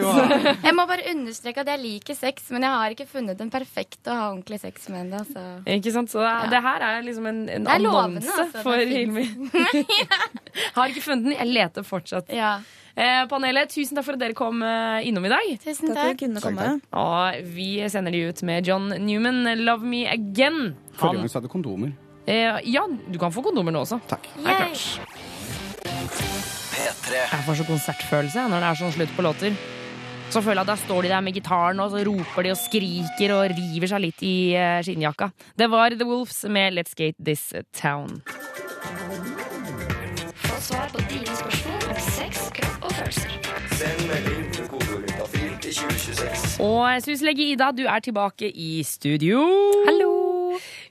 Altså. Jeg må bare understreke at jeg liker sex, men jeg har ikke funnet en perfekt å ha ordentlig sex med ennå. Så. Ikke sant? Så det, det her er liksom en, en er lovende, annonse altså, for Hilmi. Har ikke funnet den, jeg leter fortsatt. Eh, panelet, tusen takk for at dere kom eh, innom i dag. Tusen Takk takk. Og vi sender de ut med John Newman, 'Love Me Again'. Forrige gang så hadde kondomer. Eh, ja, du kan få kondomer nå også. Takk. Det er. Jeg får så konsertfølelse når det er sånn slutt på låter. Så føler jeg at Da står de der med gitaren og så roper de og skriker og river seg litt i eh, skinnjakka. Det var The Wolves med Let's Gate This Town. Få svar på dine spørsmål om sex, kropp og følelser. Send melding Og Suslege Ida, du er tilbake i studio. Hallo!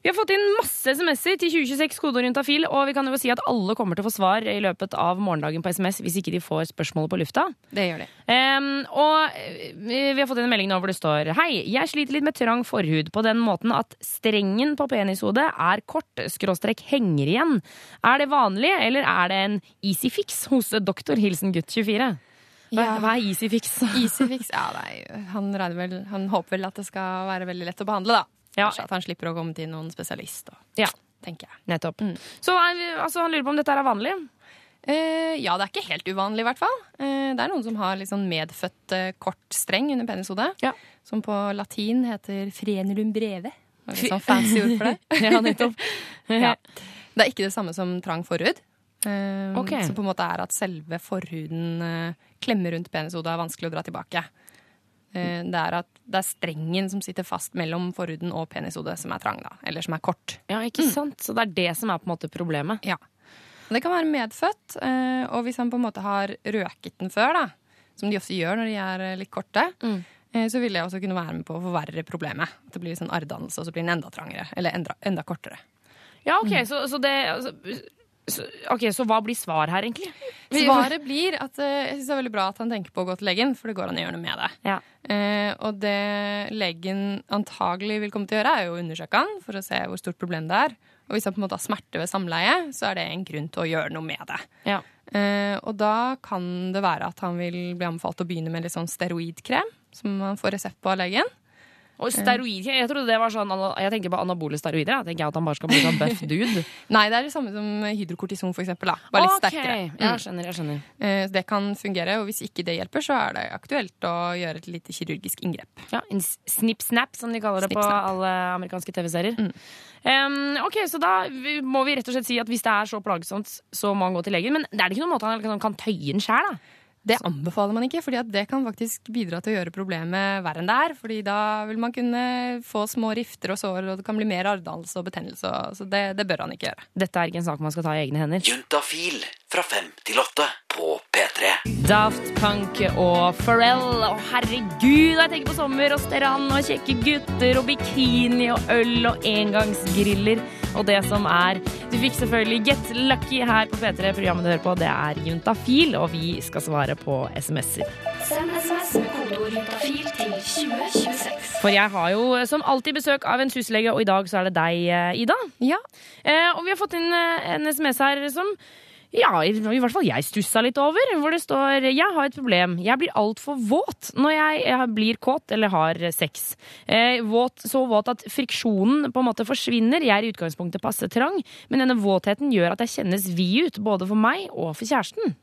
Vi har fått inn masse SMS-er til 2026 koder rundt afil, og vi kan jo si at alle kommer til å få svar i løpet av morgendagen på SMS hvis ikke de får spørsmålet på lufta. Det gjør de. Um, og eh, vi har fått inn en melding nå hvor det står Hei, jeg sliter litt med trang forhud på den måten at strengen på penishodet er kort, skråstrek henger igjen. Er det vanlig, eller er det en easy fix hos doktor Hilsen gutt 24? Ja. hva er easy fix? Easy fix? Ja, nei, han, vel, han håper vel at det skal være veldig lett å behandle, da. Kanskje at han slipper å komme til noen spesialist. Og, Ja, tenker jeg. nettopp. Så er- altså, han lurer på om dette er vanlig? Eh, ja, det er ikke helt uvanlig, i hvert fall. Eh, det er noen som har sånn medfødt eh, kort streng under penishodet. Som på latin heter frenulum breve. Det er Litt sånn fancy ord for det. Ja, nettopp. ja. Det er ikke det samme som trang forhud. Eh, okay. Som på en måte er at selve forhuden uh, klemmer rundt penishodet og er vanskelig å dra tilbake. Uh, Det er at det er strengen som sitter fast mellom forhuden og penishodet som er trang, da. Eller som er kort. Ja, ikke sant? Så det er det som er på en måte problemet. Ja. Og det kan være medfødt, Uh, og hvis han på en måte har røket den før, da, som de ofte gjør når de er eh, litt korte, eh, så vil det også kunne være med på å forverre problemet. At det blir sånn arrdannelse, og så blir den enda trangere. Eller enda, enda kortere. Ja, ok, så, så det altså, så, Ok, så hva blir svar her, egentlig? Svaret blir at eh, jeg synes det er veldig bra at han tenker på å gå til legen, for det går an å gjøre noe med det. Eh, og det legen antagelig vil komme til å gjøre, er jo å undersøke han for å se hvor stort problem det er. Og hvis han på en måte har smerte ved samleie, så er det en grunn til å gjøre noe med det. Ja. Eh, og da kan det være at han vil bli anbefalt å begynne med litt sånn steroidkrem, som han får resept på av legen. Og steroid, jeg trodde det var sånn Jeg tenker på anabole steroider. Jeg tenker at han bare skal bli sånn buff dude. Nei, det er det samme som hydrokortison, for eksempel. Da. Bare litt okay. sterkere. Mm. Jeg skjønner, jeg skjønner. Eh, så det kan fungere, og hvis ikke det hjelper, så er det aktuelt å gjøre et lite kirurgisk inngrep. Ja, En s- snip-snap, som de kaller det på alle amerikanske TV-serier. Mm. Um, ok, Så da må vi rett og slett si at hvis det er så plagsomt, så må han gå til legen. Men det er det ikke noen måte han kan tøye den sjæl, da? Det anbefaler man ikke, for det kan faktisk bidra til å gjøre problemet verre enn det er. fordi da vil man kunne få små rifter og sår, og det kan bli mer arrdannelse og betennelse. Så det, det bør han ikke gjøre. Dette er ikke en sak man skal ta i egne hender. Juntafil fra fem til åtte på P3. Daft Punk og Pharrell. Å, herregud, jeg tenker på sommer og strand og kjekke gutter og bikini og øl og engangsgriller og det som er. Du fikk selvfølgelig Get Lucky her på P3. Programmet du hører på, det er Juntafil, og vi skal svare på SMS-er. Send SMS med kodeord juntafil til 2026. For jeg har jo eh, som alltid besøk av en huslege, og i dag så er det deg, eh, Ida. Ja. Eh, og vi har fått inn eh, en SMS her som ja, i, hvert fall jeg stussa litt over. Hvor det står Jeg har et problem. Jeg blir altfor våt når jeg, jeg blir kåt eller har sex. Eh, våt, så våt at friksjonen på en måte forsvinner. Jeg er i utgangspunktet passe trang, men denne våtheten gjør at jeg kjennes vid ut, både for meg og for kjæresten.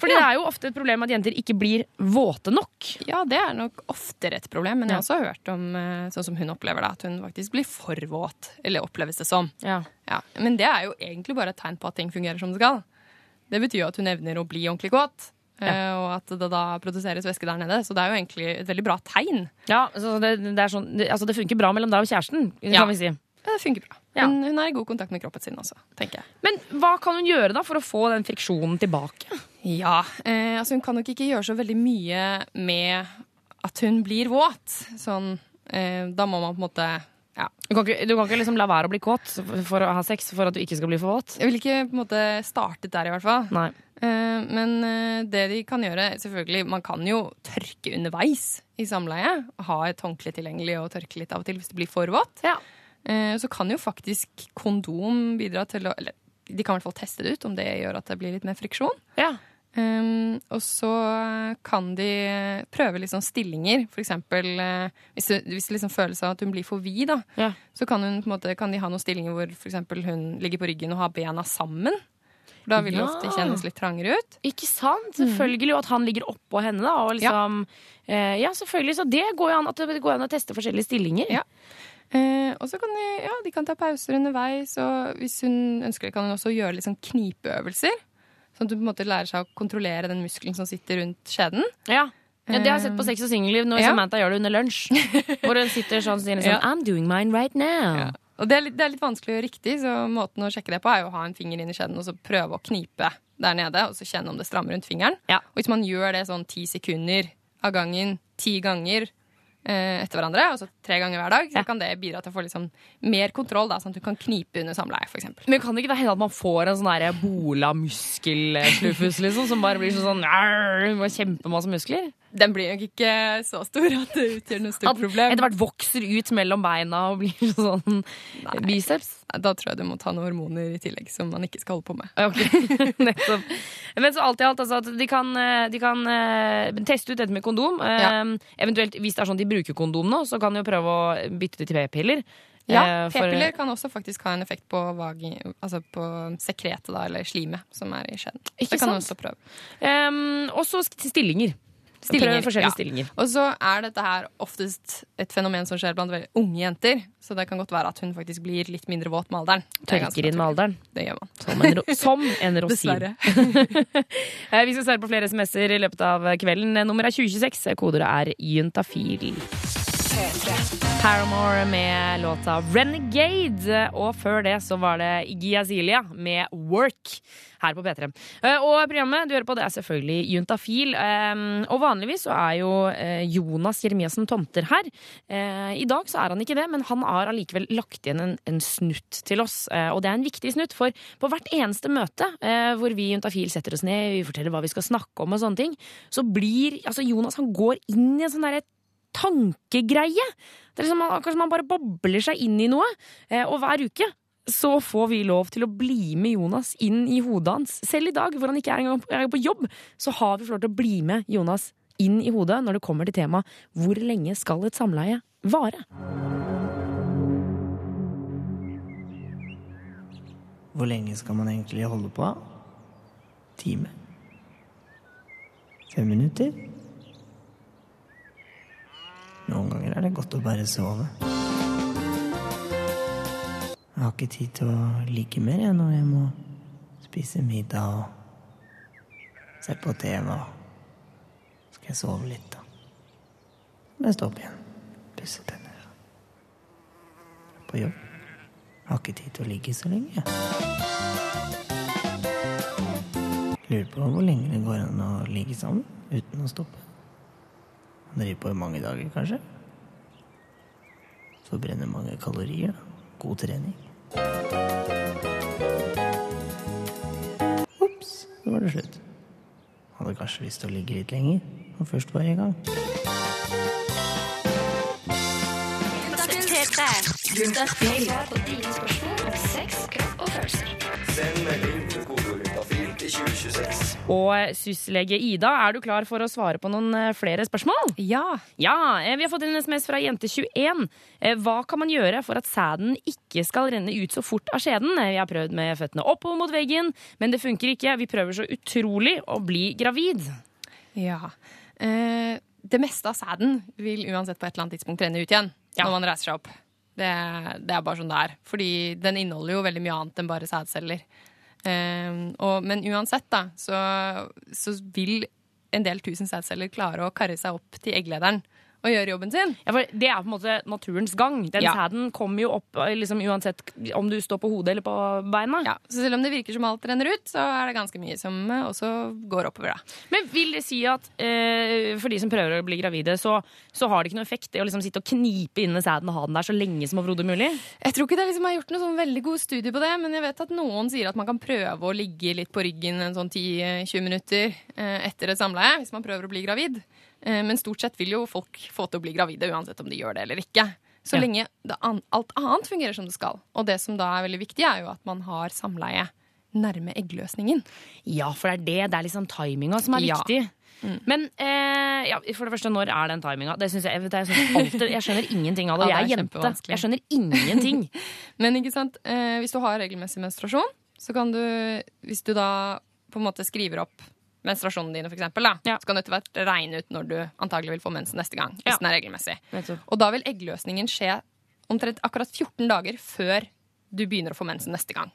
For det er jo ofte et problem at jenter ikke blir våte nok. Ja, det er nok oftere et problem, men jeg har også hørt om eh, sånn som hun opplever det, at hun faktisk blir for våt. Eller oppleves det som. Ja. Ja, Men det er jo egentlig bare et tegn på at ting fungerer som det skal. Det betyr jo at hun evner å bli ordentlig kåt. Ja. Og at det da produseres væske der nede. Så det er jo egentlig et veldig bra tegn. Ja, så det, det, er sånn, det, altså det funker bra mellom deg og kjæresten, kan Ja. vi si. Ja, det funker bra. Ja. Hun, hun er i god kontakt med kroppen sin også, tenker jeg. Men hva kan hun gjøre da for å få den friksjonen tilbake? Ja, eh, altså Hun kan nok ikke gjøre så veldig mye med at hun blir våt. Sånn, eh, da må man på en måte ja. Du kan, ikke, du kan ikke liksom la være å bli kåt for å ha sex for at du ikke skal bli for våt? Jeg vil ikke på en måte startet der, i hvert fall. Nei. Eh, men eh, det de kan gjøre selvfølgelig, Man kan jo tørke underveis i samleie. Ha et håndkle tilgjengelig og tørke litt av og til hvis det blir for vått. Eh, så kan jo faktisk kondom bidra til å Eller de kan i hvert fall teste det ut, om det gjør at det blir litt mer friksjon. Ja. Um, og så kan de prøve sånn stillinger. For eksempel eh, hvis det, hvis det liksom føles at hun blir for vid, da, Ja. så kan, hun, måte, kan de ha noen stillinger hvor for eksempel hun ligger på ryggen og har bena sammen. For da vil det Ja. ofte kjennes litt trangere ut. Ikke sant? Selvfølgelig. Og at han ligger oppå henne, da. Liksom, ja. ja, selvfølgelig. Så det går jo an at det går an å teste forskjellige stillinger. Ja. Eh, og så kan de, ja, de kan ta pauser underveis, og hvis hun ønsker det, kan hun også gjøre litt sånn knipeøvelser. Sånn at du på en måte lærer seg å kontrollere den muskelen som sitter rundt skjeden. Ja. Ja, det har jeg sett på Sex og singelliv når Ja. Samantha gjør det under lunsj. Hvor hun sitter sånn og sier sånn Ja. I'm doing mine right now. Ja. Og det er, litt, det er litt vanskelig gjøre riktig, så måten å sjekke det på er jo å ha en finger inn i skjeden og så prøve å knipe der nede, og så kjenne om det strammer rundt fingeren. Og hvis man gjør det sånn ti sekunder av gangen, ti ganger eh, etter hverandre, altså tre ganger hver dag, så kan det bidra til å få liksom mer kontroll, da, sånn at du kan knipe under samleie, eksempel. Men kan det ikke da hende at man får en sånn der bola muskelslufus, liksom, som bare blir sånn med kjempemasse muskler? Den blir nok ikke så stor at det utgjør noe stort At problem. etter hvert vokser ut mellom beina og blir sånn biceps? Da tror jeg du må ta noen hormoner i tillegg som man ikke skal holde på med. Ok, nettopp. Men så alt i alt, altså, de kan, eh, de kan eh, teste ut dette med kondom. Eh, Ja. Eventuelt, hvis det er sånn de bruker kondom nå, så kan de jo prøve å bytte det til p-piller. Ja, Eh, P-piller kan også faktisk ha en effekt på, vagi, altså på sekretet, da, eller slimet, som er i skjeden. Ikke det kan du sant? også prøve. Um, og så st- stillinger. Forskjellige stillinger. Og så er dette her oftest et fenomen som skjer blant veldig unge jenter. Så det kan godt være at hun faktisk blir litt mindre våt med alderen. Er Tørker inn med alderen. Det gjør man. Som en, ro som en rosin. Dessverre. Eh, Vi skal svare på flere SMS-er i løpet av kvelden. Nummeret er 2026. Kodeordet er juntafil. Paramore med låta Renegade. Og før det så var det Iggy Azilia med Work her på P3. Eh, Og programmet du hører på, det er selvfølgelig Juntafil. Eh, Og vanligvis så er jo eh, Jonas Jeremiassen Tomter her. I dag så er han ikke det, men han har allikevel lagt igjen en, en snutt til oss. Og det er en viktig snutt, for på hvert eneste møte hvor vi Juntafil setter oss ned, vi forteller hva vi skal snakke om og sånne ting, så blir altså Jonas han går inn i en sånn derre tankegreie. Det er liksom akkurat som man bare bobler seg inn i noe. Eh, Og hver uke så får vi lov til å bli med Jonas inn i hodet hans. Selv i dag, hvor han ikke er engang på jobb, så har vi fått lov til å bli med Jonas inn i hodet når det kommer til temaet Hvor lenge skal et samleie vare? Hvor lenge skal man egentlig holde på? Time? Fem minutter? Noen ganger er det godt å bare sove. Jeg har ikke tid til å ligge mer jeg, når jeg må spise middag og se på TV. og Skal jeg sove litt, da. Må jeg stå opp igjen. Pusse tenner. På jobb. Jeg har ikke tid til å ligge så lenge. Lurer på hvor lenge det går an å ligge sammen uten å stoppe. Man driver på i mange dager, kanskje. Forbrenner mange kalorier. God trening. Ops, så var det slutt. Hadde kanskje lyst til å ligge litt lenger, og først var i gang. Send melding til kodeord juntafil til 2026. Og syslege Ida, er du klar for å svare på noen eh, flere spørsmål? Ja. Ja, eh, Vi har fått en SMS fra jente21. Eh, Hva kan man gjøre for at sæden ikke skal renne ut så fort av skjeden? Eh, Vi har prøvd med føttene oppover mot veggen, men det funker ikke. Vi prøver så utrolig å bli gravid. Ja. Eh, det meste av sæden vil uansett på et eller annet tidspunkt renne ut igjen når man reiser seg opp. Det, det er bare sånn det er. Fordi den inneholder jo veldig mye annet enn bare sædceller. Eh, og, men uansett, da, så, så vil en del tusen sædceller klare å karre seg opp til egglederen og gjør jobben sin. Ja, for Det er på en måte naturens gang. Den Ja. sæden kommer jo opp eh, liksom, uansett om du står på hodet eller på beina. Ja, så selv om det virker som alt renner ut, så er det ganske mye som eh, også går oppover. da. Men vil det si at eh, for de som prøver å bli gravide, så, så har det ikke noe effekt det å liksom sitte og knipe inne sæden og ha den der så lenge som overhodet mulig? Jeg tror ikke det liksom er gjort noen sånn veldig god studie på det, men jeg vet at noen sier at man kan prøve å ligge litt på ryggen en sånn 10-20 minutter eh, etter et samleie, hvis man prøver å bli gravid. Eh, Men stort sett vil jo folk få til å bli gravide, uansett om de gjør det eller ikke. Så Ja. lenge det an alt annet fungerer som det skal. Og det som da er veldig viktig, er jo at man har samleie nærme eggløsningen. Ja, for det er det. Det er liksom timinga som er Ja. viktig. Men eh, ja, for det første, når er den timinga? Det synes jeg, jeg, synes alltid, jeg skjønner ingenting av det. Ja, jeg det er er jente. Jeg skjønner ingenting. Men ikke sant? Eh, hvis du har regelmessig menstruasjon, så kan du, hvis du da på en måte skriver opp menstruasjonen dine, for eksempel, så kan du etter hvert regne ut når du antagelig vil få mensen neste gang. Hvis den er regelmessig. Og da vil eggløsningen skje omtrent akkurat 14 dager før du begynner å få mensen neste gang.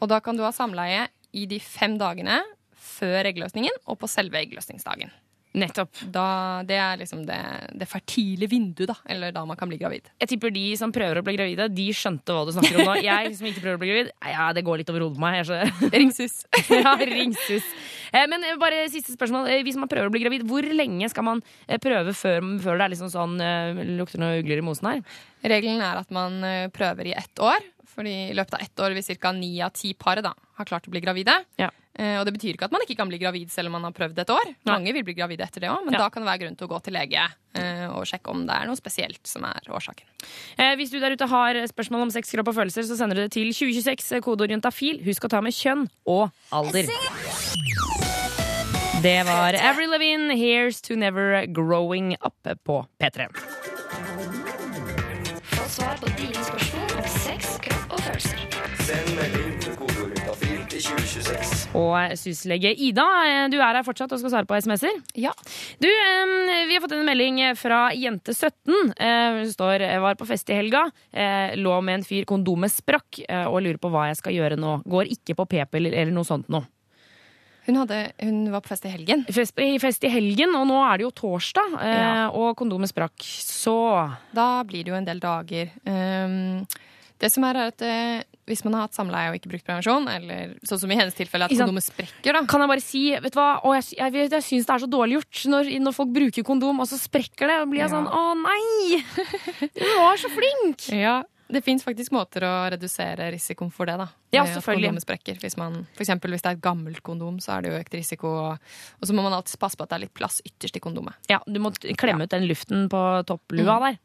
Og da kan du ha samleie i de fem dagene før eggløsningen og på selve eggløsningsdagen. Nettopp. Da, det er liksom det, det fertile vinduet, da. Eller da man kan bli gravid. Jeg tipper de som prøver å bli gravide, de skjønte hva du snakker om nå. Jeg som ikke prøver å bli gravid, ja, det går litt over hodet på meg. Skjønner. Ringsus. ja, ringsus. Eh, Men eh, bare siste spørsmål. Eh, Hvis man prøver å bli gravid, hvor lenge skal man prøve før, før det er liksom sånn lukter noe ugler i mosen her? Regelen er at man prøver i ett år. Fordi i løpet av ett år vil ca. ni av ti par da, har klart å bli gravide. Eh, og det betyr ikke at man ikke kan bli gravid selv om man har prøvd et år. Mange vil bli gravide etter det òg, men Ja. da kan det være grunn til å gå til lege eh, og sjekke om det er noe spesielt som er årsaken. Eh, hvis du der ute har spørsmål om sex, kropp og følelser, så sender du det til 2026, eh, kodeord juntafil. Husk å ta med kjønn og alder. Det var Avril Lavigne, 'Here's to Never Growing Up' på P3. Få svar på dine spørsmål om sex, kropp og følelser. Send melding 2026. Og syslege Ida, eh, du er her fortsatt og skal svare på SMS-er? Ja. Du, eh, vi har fått en melding fra jente17. Eh, Hun står var på fest i helga, eh, lå med en fyr, kondomet sprakk, og lurer på hva jeg skal gjøre nå. Går ikke på p-piller eller noe sånt nå. Hun, hadde, hun var på fest i helgen. Fest, i fest i helgen, og nå er det jo torsdag, eh, Ja. og kondomet sprakk. Så Da blir det jo en del dager. Um, det som er, er at Hvis man har hatt samleie og ikke brukt prevensjon, eller sånn som i hennes tilfelle at kondomet sprekker, da. Kan jeg bare si, vet du hva, å, jeg, jeg, jeg, jeg syns det er så dårlig gjort når, når folk bruker kondom, og så sprekker det. Og blir jeg Ja. sånn Å nei! Du var så flink! Ja, det fins faktisk måter å redusere risikoen for det. da Ja, at selvfølgelig. kondomet sprekker. Hvis man, for eksempel, hvis det er et gammelt kondom, så er det jo økt risiko. Og, så må man alltid passe på at det er litt plass ytterst i kondomet. Ja, du må klemme ut den luften på topplua Mm. der.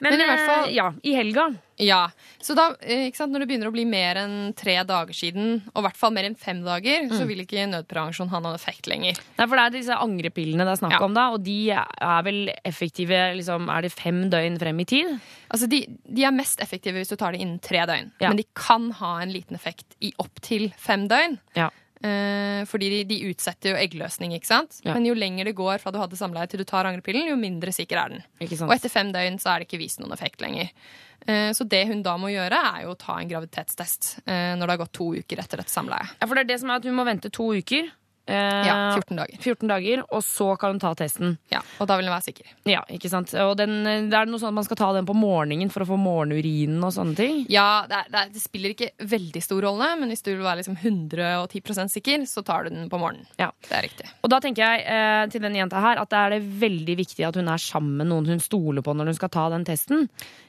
Men, Men i hvert fall- eh, ja, i helga. Ja, så da, eh, ikke sant, Når det begynner å bli mer enn tre dager siden, og i hvert fall mer enn fem dager, så Mm. vil ikke nødprevensjon ha noen effekt lenger. Nei, for det er disse angrepillene det er snakk Ja. om da, og de er vel effektive liksom, Er det fem døgn frem i tid? Altså, de, de er mest effektive hvis du tar det innen tre døgn. Ja. Men de kan ha en liten effekt i opptil fem døgn. Ja. Eh, fordi de, de utsetter jo eggløsning, ikke sant? Ja. Men jo lenger det går fra du hadde samleie til du tar angrepillen, jo mindre sikker er den. Ikke sant? Og etter fem døgn så er det ikke vist noen effekt lenger. Eh, så det hun da må gjøre, er jo å ta en graviditetstest eh, når det har gått to uker etter et samleie. Ja, for det er det som er at hun må vente to uker. Eh, Ja, 14 dager. 14 dager, Og så kan hun ta testen. Ja, Og da vil hun være sikker. Ja, ikke sant? Og den, det er noe sånn at man skal ta den på morgenen for å få morgenurinen og sånne ting? Ja, det, er, det, er, det spiller ikke veldig stor rolle, men hvis du vil være liksom 110 sikker, så tar du den på morgenen. Ja. Det er riktig. Og da tenker jeg eh, til den jenta her at det er det veldig viktig at hun er sammen med noen hun stoler på når hun skal ta den testen.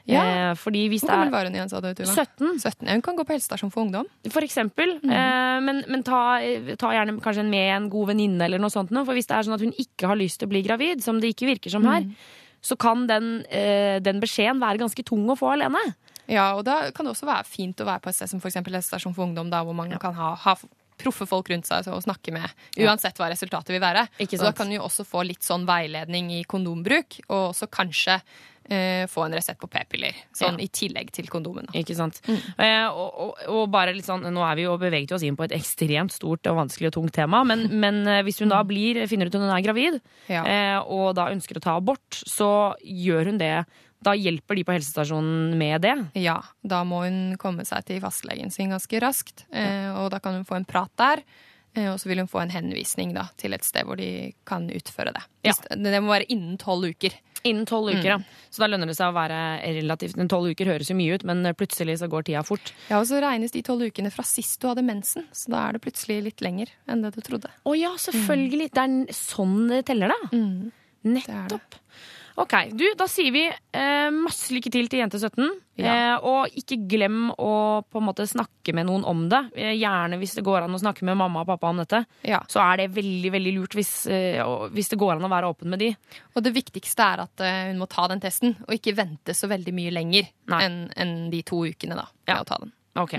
Ja. Eh, fordi hvis Hvor det gammel var hun igjen, sa du? Tuva? 17. 17. Ja, hun kan gå på helsestasjon for ungdom. For eksempel. Eh, men men ta, ta gjerne kanskje en med en god venninne eller noe sånt. For hvis det er sånn at hun ikke har lyst til å bli gravid, som det ikke virker som her, så kan den, eh, den beskjeden være ganske tung å få alene. Ja, og da kan det også være fint å være på et sted som for eksempel helsestasjon for ungdom, da, hvor man kan ha, ha proffe folk rundt seg og snakke med, uansett hva resultatet vil være. Ikke Og da kan du jo også få litt sånn veiledning i kondombruk, og også kanskje eh, få en resept på p-piller. Sånn Ja. i tillegg til kondomen. Da. Ikke sant? Eh, og, og, og bare litt sånn, Nå er vi jo beveget oss inn på et ekstremt stort og vanskelig og tungt tema, men, men eh, hvis hun da blir, finner ut at hun er gravid, Ja. eh, og da ønsker å ta abort, så gjør hun det. Da hjelper de på helsestasjonen med det. Ja, da må hun komme seg til fastlegen sin ganske raskt, eh, og da kan hun få en prat der. Eh, Og så vil hun få en henvisning da, til et sted hvor de kan utføre det. Ja. Det må være innen tolv uker. Innen tolv uker, Mm. ja. Så da lønner det seg å være relativt Tolv uker høres jo mye ut, men plutselig så går tida fort. Ja, og så regnes de tolv ukene fra sist du hadde mensen, så da er det plutselig litt lenger enn det du trodde. Å ja, selvfølgelig. Det er sånn det teller, da. Mm. Nettopp. Ok, du, Da sier vi eh, masse lykke til til jente 17. Ja. Eh, og ikke glem å på en måte snakke med noen om det. Eh, gjerne hvis det går an å snakke med mamma og pappa om dette. Ja. Så er det veldig veldig lurt hvis, eh, hvis det går an å være åpen med de. Og det viktigste er at eh, hun må ta den testen, og ikke vente så veldig mye lenger enn en de to ukene da, med å ta den. Ok.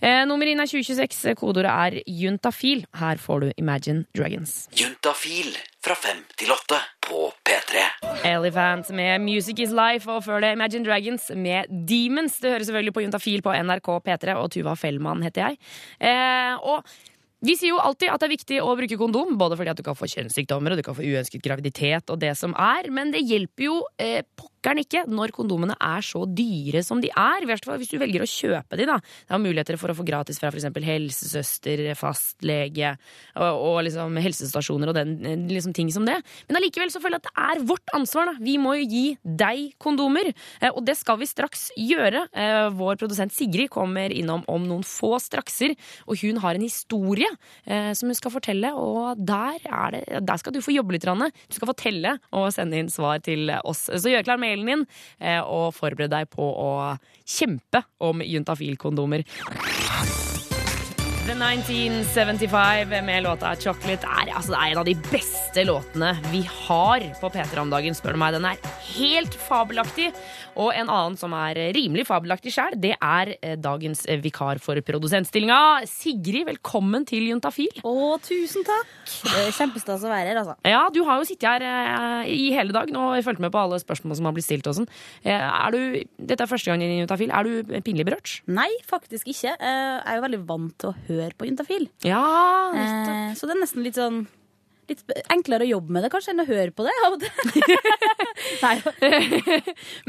Eh, nummer inn er 2026. Kodeordet er juntafil. Her får du Imagine Dragons. Juntafil fra fem til åtte på P3. Elephant med Music Is Life, og før det Imagine Dragons med Demons. Det hører selvfølgelig på Juntafil på NRK P3, og Tuva Fellmann heter jeg. Eh, og vi sier jo alltid at det er viktig å bruke kondom, både fordi at du kan få kjønnssykdommer og du kan få uønsket graviditet og det som er, men det hjelper jo eh, pokkeren ikke når kondomene er så dyre som de er. Hvis du velger å kjøpe de, da. Det er muligheter for å få gratis fra f.eks. helsesøster, fastlege og, og liksom helsestasjoner og den eh, liksom ting som det. Men allikevel så føler jeg at det er vårt ansvar. da. Vi må jo gi deg kondomer, eh, og det skal vi straks gjøre. Eh, Vår produsent Sigrid kommer innom om noen få strakser, og hun har en historie som hun skal fortelle, og der, er det, der skal du få jobbe litt. Ranne. Du skal fortelle og sende inn svar til oss. Så gjør klar mailen din, eh, og forbered deg på å kjempe om juntafilkondomer. The 1975 med låta 'Chocolate' er, altså, det er en av de beste låtene vi har på P3 om dagen. spør du meg. Den er helt fabelaktig. Og en annen som er rimelig fabelaktig sjøl, det er eh, dagens vikar for produsentstillinga. Sigrid, velkommen til Juntafil. Å, tusen takk. Kjempestas å være her, altså. Ja, du har jo sittet her eh, i hele dag og fulgt med på alle spørsmål som har blitt stilt. og sånn. Eh, Er du, dette er første gang i Juntafil. Er du pinlig berørt? Nei, faktisk ikke. Eh, Jeg er jo veldig vant til å høre på Juntafil. Ja, eh, Så det er nesten litt sånn Litt enklere å jobbe med det kanskje enn å høre på det.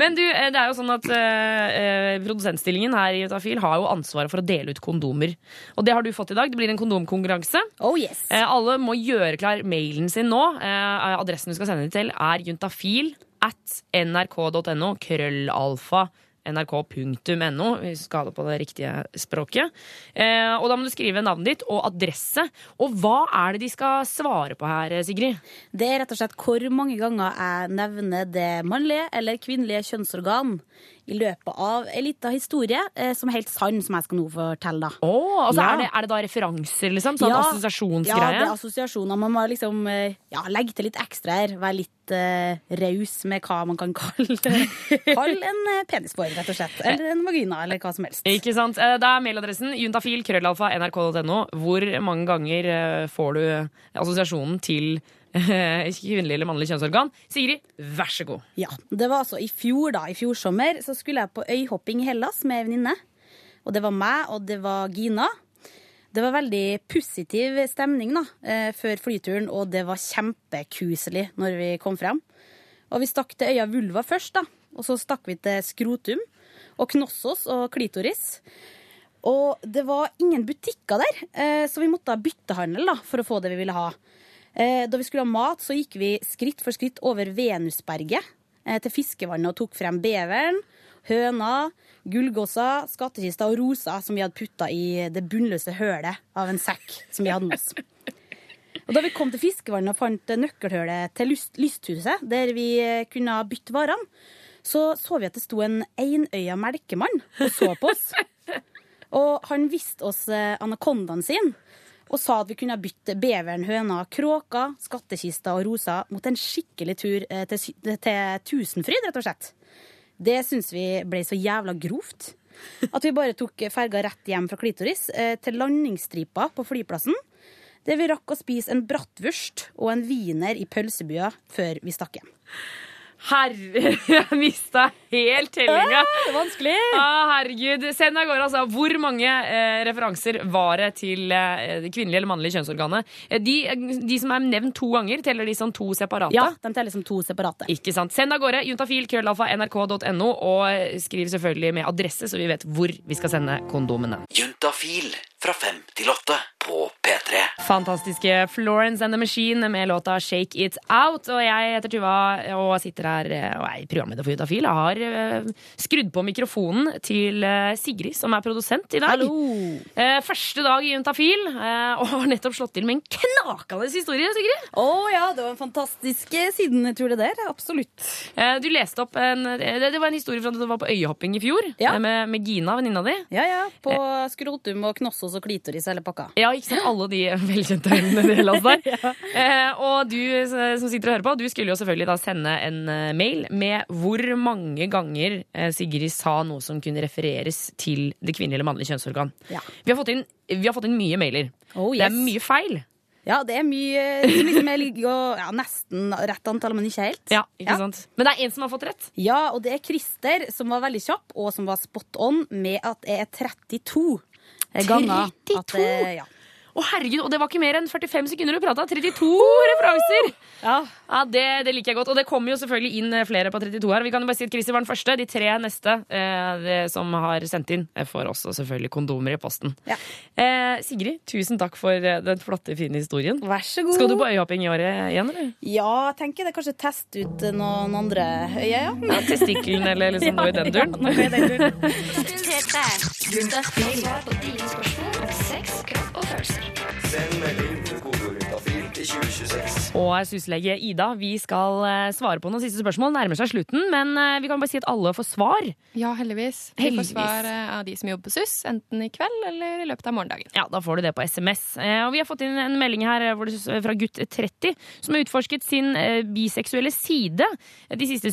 Men du, eh, det er jo sånn at eh, eh, produsentstillingen her i Utafil har jo ansvaret for å dele ut kondomer. Og det har du fått i dag. Det blir en kondomkonkurranse. Oh yes. Eh, alle må gjøre klar mailen sin nå. Eh, adressen du skal sende den til, er juntafil at nrk.no. Krøllalfa nrk.no, hvis du skal ha det på det riktige språket. Eh, og da må du skrive navnet ditt og adresse. Og hva er det de skal svare på her, Sigrid? Det er rett og slett hvor mange ganger jeg nevner det mannlige eller kvinnelige kjønnsorgan i løpet av en liten historie eh, som er helt sann, som jeg skal nå fortelle. da. Oh, altså Ja. er, det, er det da referanser, liksom? Sånn Ja, assosiasjonsgreie? Ja, det er assosiasjoner. Man må liksom eh, ja, legge til litt ekstra her. Være litt uh, raus med hva man kan kalle, Kall en penisbår, rett og slett. Eller en vagina, eller hva som helst. Ikke sant? Det er mailadressen juntafil, krøllalfa, nrk.no. Hvor mange ganger får du assosiasjonen til kvinnelig eller mannlig kjønnsorgan? Sigrid, vær så god. Ja, det var altså i fjor da, i fjor sommer, så skulle jeg på øyhopping i Hellas med ei venninne. Og det var meg, og det var Gina. Det var veldig positiv stemning da, eh, før flyturen, og det var kjempekuselig når vi kom frem. Og vi stakk til øya vulva først, da. Og så stakk vi til skrotum og knossos og klitoris. Og det var ingen butikker der, eh, så vi måtte ha byttehandel da, for å få det vi ville ha. Eh, Da vi skulle ha mat, så gikk vi skritt for skritt over Venusberget eh, til fiskevannet og tok frem beveren, høna, gullgåsa, skattkista og rosa som vi hadde putta i det bunnløse hølet av en sekk som vi hadde med oss. Og da vi kom til fiskevannet og fant nøkkelhullet til lyst, lysthuset, der vi eh, kunne bytte varene, så så vi at det sto en einøya melkemann og så på oss. Og han viste oss anakondaen sin og sa at vi kunne bytte beveren, høna, kråka, skattkista og rosa mot en skikkelig tur eh, til, til Tusenfryd, rett og slett. Det syns vi ble så jævla grovt. At vi bare tok ferga rett hjem fra klitoris eh, til landingsstripa på flyplassen. Der vi rakk å spise en bratwurst og en wiener i pølsebua før vi stakk hjem. Herre, jeg mista helt tellinga. Ah, vanskelig. Ah, herregud. Send av gårde, altså. Hvor mange eh, referanser var det til eh, det kvinnelige eller mannlige kjønnsorganet? Eh, de, de som er nevnt to ganger, teller de som to separate? Ja, de teller som to separate. Ikke sant. Send av gårde juntafil krøllalfa nrk.no, og skriv selvfølgelig med adresse, så vi vet hvor vi skal sende kondomene. Juntafil fra fem til åtte på P3. Fantastiske Florence and the Machine med låta Shake It Out. Og jeg heter Tuva og sitter her eh, og er programleder for Utafil. Jeg har eh, skrudd på mikrofonen til eh, Sigrid, som er produsent i dag. Hallo. første dag i Juntafil, eh, og har nettopp slått til med en knakende historie, Sigrid. Å ja, det var en fantastisk siden, tror jeg det der. Absolutt. Eh, du leste opp en Det var en historie fra da du var på øyehopping i fjor, Ja. med, med Gina, venninna di. Ja, ja. På skrotum og knossos og klitoris hele pakka. Ja, ikke sant? Alle de velkjente øynene det gjelder oss der. eh, og du eh, som sitter og hører på, du skulle jo selvfølgelig da sende en eh, mail med hvor mange ganger Sigrid sa noe som kunne refereres til det kvinnelige eller mannlige kjønnsorgan. Ja. Vi, har fått inn, vi har fått inn mye mailer. Oh, Det er mye feil. Ja, det er mye som liksom er ligger og- ja, nesten rett antall, men ikke helt. Ja, ikke sant? Men det er en som har fått rett. Ja, og det er Christer som var veldig kjapp, og som var spot on med at jeg er 32 ganger. At det, ja. Å herregud, Og det var ikke mer enn 45 sekunder du prata! 32 referanser! Ja, det, det liker jeg godt. Og det kommer jo selvfølgelig inn eh, flere på 32 her. Vi kan jo bare si at Christer var den første. De tre neste eh, det, som har sendt inn, eh, får også selvfølgelig kondomer i posten. Ja. Eh, Sigrid, tusen takk for eh, den flotte, fine historien. Vær så god. Skal du på øyehopping i året igjen, eller? Ja, tenker jeg det. Kanskje teste ut noen andre øyer, ja. Ja, Testikkelen eller liksom noe i den duren? noe i den duren. Send melding Og syslege Ida, vi skal eh, svare på noen siste spørsmål. Nærmer seg slutten, men eh, vi kan bare si at alle får svar. Ja, heldigvis. Vi Heldigvis. får svar eh, av de som jobber på SUS, enten i kveld eller i løpet av morgendagen. Ja, Da får du det på SMS. Eh, Og vi har fått inn en melding her fra gutt 30, som har utforsket sin biseksuelle side de siste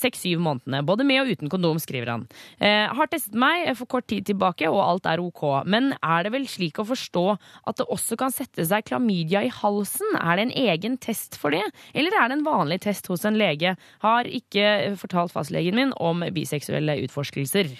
seks-syv månedene. Både med og uten kondom, skriver han. Eh, har testet meg for kort tid tilbake, og alt er ok. Men er det vel slik å forstå at det også kan sette seg klamydia i halsen? Er det en egen test for det, eller er det en vanlig test hos en lege? Har ikke fortalt fastlegen min om biseksuelle utforskelser.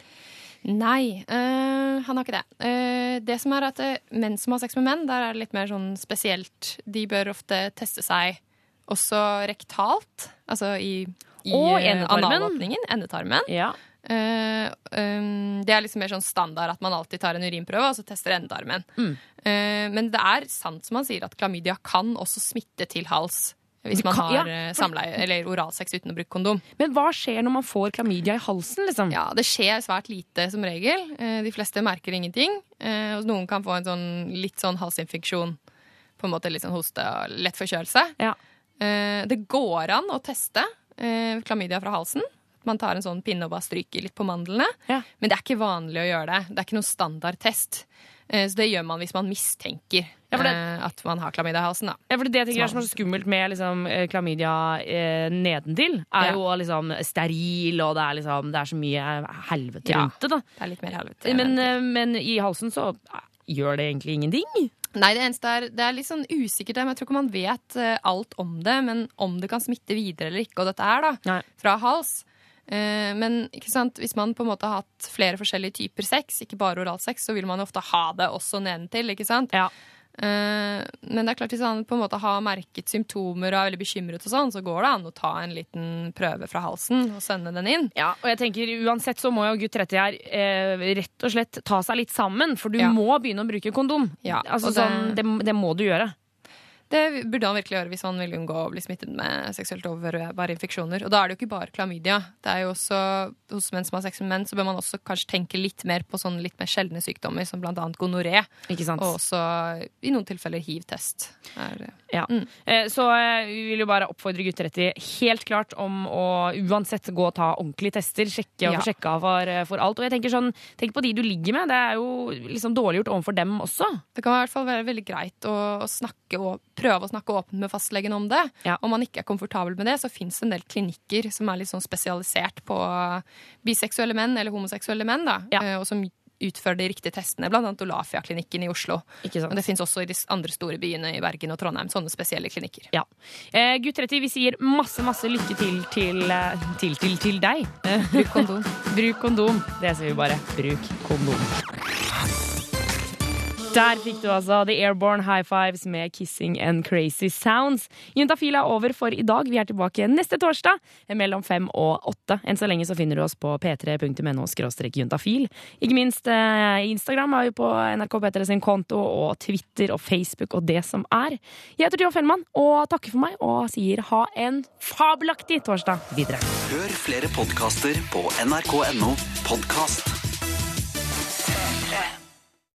Nei, øh, han har ikke det. Uh, det som er at uh, menn som har sex med menn, der er det litt mer sånn spesielt. De bør ofte teste seg også rektalt, altså i, i endetarmen. analåpningen, endetarmen. Ja. Eh, um, det er liksom mer sånn standard at man alltid tar en urinprøve og så tester endearmen. Mm. Eh, men det er sant som han sier at klamydia kan også smitte til hals. Hvis man har ja, eh, for- samleie eller oralsex uten å bruke kondom. Men hva skjer når man får klamydia i halsen, liksom? Ja, Det skjer svært lite som regel. De fleste merker ingenting. Og Noen kan få en sånn, litt sånn halsinfeksjon. På en måte litt sånn hoste og lett forkjølelse. Ja. Det går an å teste klamydia fra halsen. Man tar en sånn pinne og bare stryker litt på mandlene. Men det er ikke vanlig å gjøre det. Det er ikke noen standardtest. Eh, Så det gjør man hvis man mistenker Ja, det- eh, at man har klamydia i halsen. Da. Ja, for det jeg tenker er som er så skummelt med liksom, eh, klamydia eh, nedentil, er Ja. jo liksom steril, og det er, liksom, det er så mye helvete Ja, rundt det. da. Det er litt mer helvete. Men, men i halsen så gjør det egentlig ingenting. Nei, det eneste er, det er litt sånn usikkert. men Jeg tror ikke man vet alt om det. Men om det kan smitte videre eller ikke, og dette er da, fra hals. Eh, men hvis man på en måte har hatt flere forskjellige typer sex, ikke bare oralsex, så vil man jo ofte ha det også nedentil. ikke sant? Ja. men det er klart hvis man på en måte har merket symptomer og er veldig bekymret, og sånn, så går det an å ta en liten prøve fra halsen og sende den inn. Ja, og jeg tenker Uansett så må jo gutt 30 her eh, rett og slett ta seg litt sammen, for du Ja. må begynne å bruke kondom. Ja, altså, det- sånn, det, det må du gjøre. Det burde han virkelig gjøre hvis han vil unngå å bli smittet med seksuelt overførbare infeksjoner. Og da er det jo ikke bare klamydia. Det er jo også, Hos menn som har sex med menn, så bør man også kanskje tenke litt mer på sånne litt mer sjeldne sykdommer, som annet gonoré. Ikke sant? Og også i noen tilfeller hiv-test. Ja. Mm. Så eh, vi vil jo bare oppfordre gutter etter helt klart om å uansett gå og ta ordentlige tester. Sjekke og Ja. få sjekka for, eh, for alt. Og jeg tenker sånn, tenk på de du ligger med. Det er jo liksom dårlig gjort overfor dem også. Det kan i hvert fall være veldig greit å, å snakke og prøve å snakke åpent med fastlegen om det. Om man ikke er komfortabel med det, så fins det en del klinikker som er litt sånn spesialisert på biseksuelle menn eller homoseksuelle menn, da, ja. og som utfører de riktige testene, annet Olafia-klinikken i Oslo. Og det fins også i de andre store byene i Bergen og Trondheim sånne spesielle klinikker. Ja. Eh, gutt 30, vi sier masse, masse lykke til til, eh, til, til, til deg. Bruk kondom. Bruk kondom. Det sier vi bare. Bruk kondom. Der fikk du altså The Airborne High Fives med Kissing and Crazy Sounds. Juntafil er over for i dag. Vi er tilbake neste torsdag mellom fem og åtte. Enn så lenge så finner du oss på p3.no juntafil. Ikke minst eh, Instagram er jo på NRK P3 sin konto, og Twitter og Facebook og det som er. Jeg heter Tuva Fellmann og takker for meg og sier ha en fabelaktig torsdag videre. Hør flere podkaster på nrk.no podkast.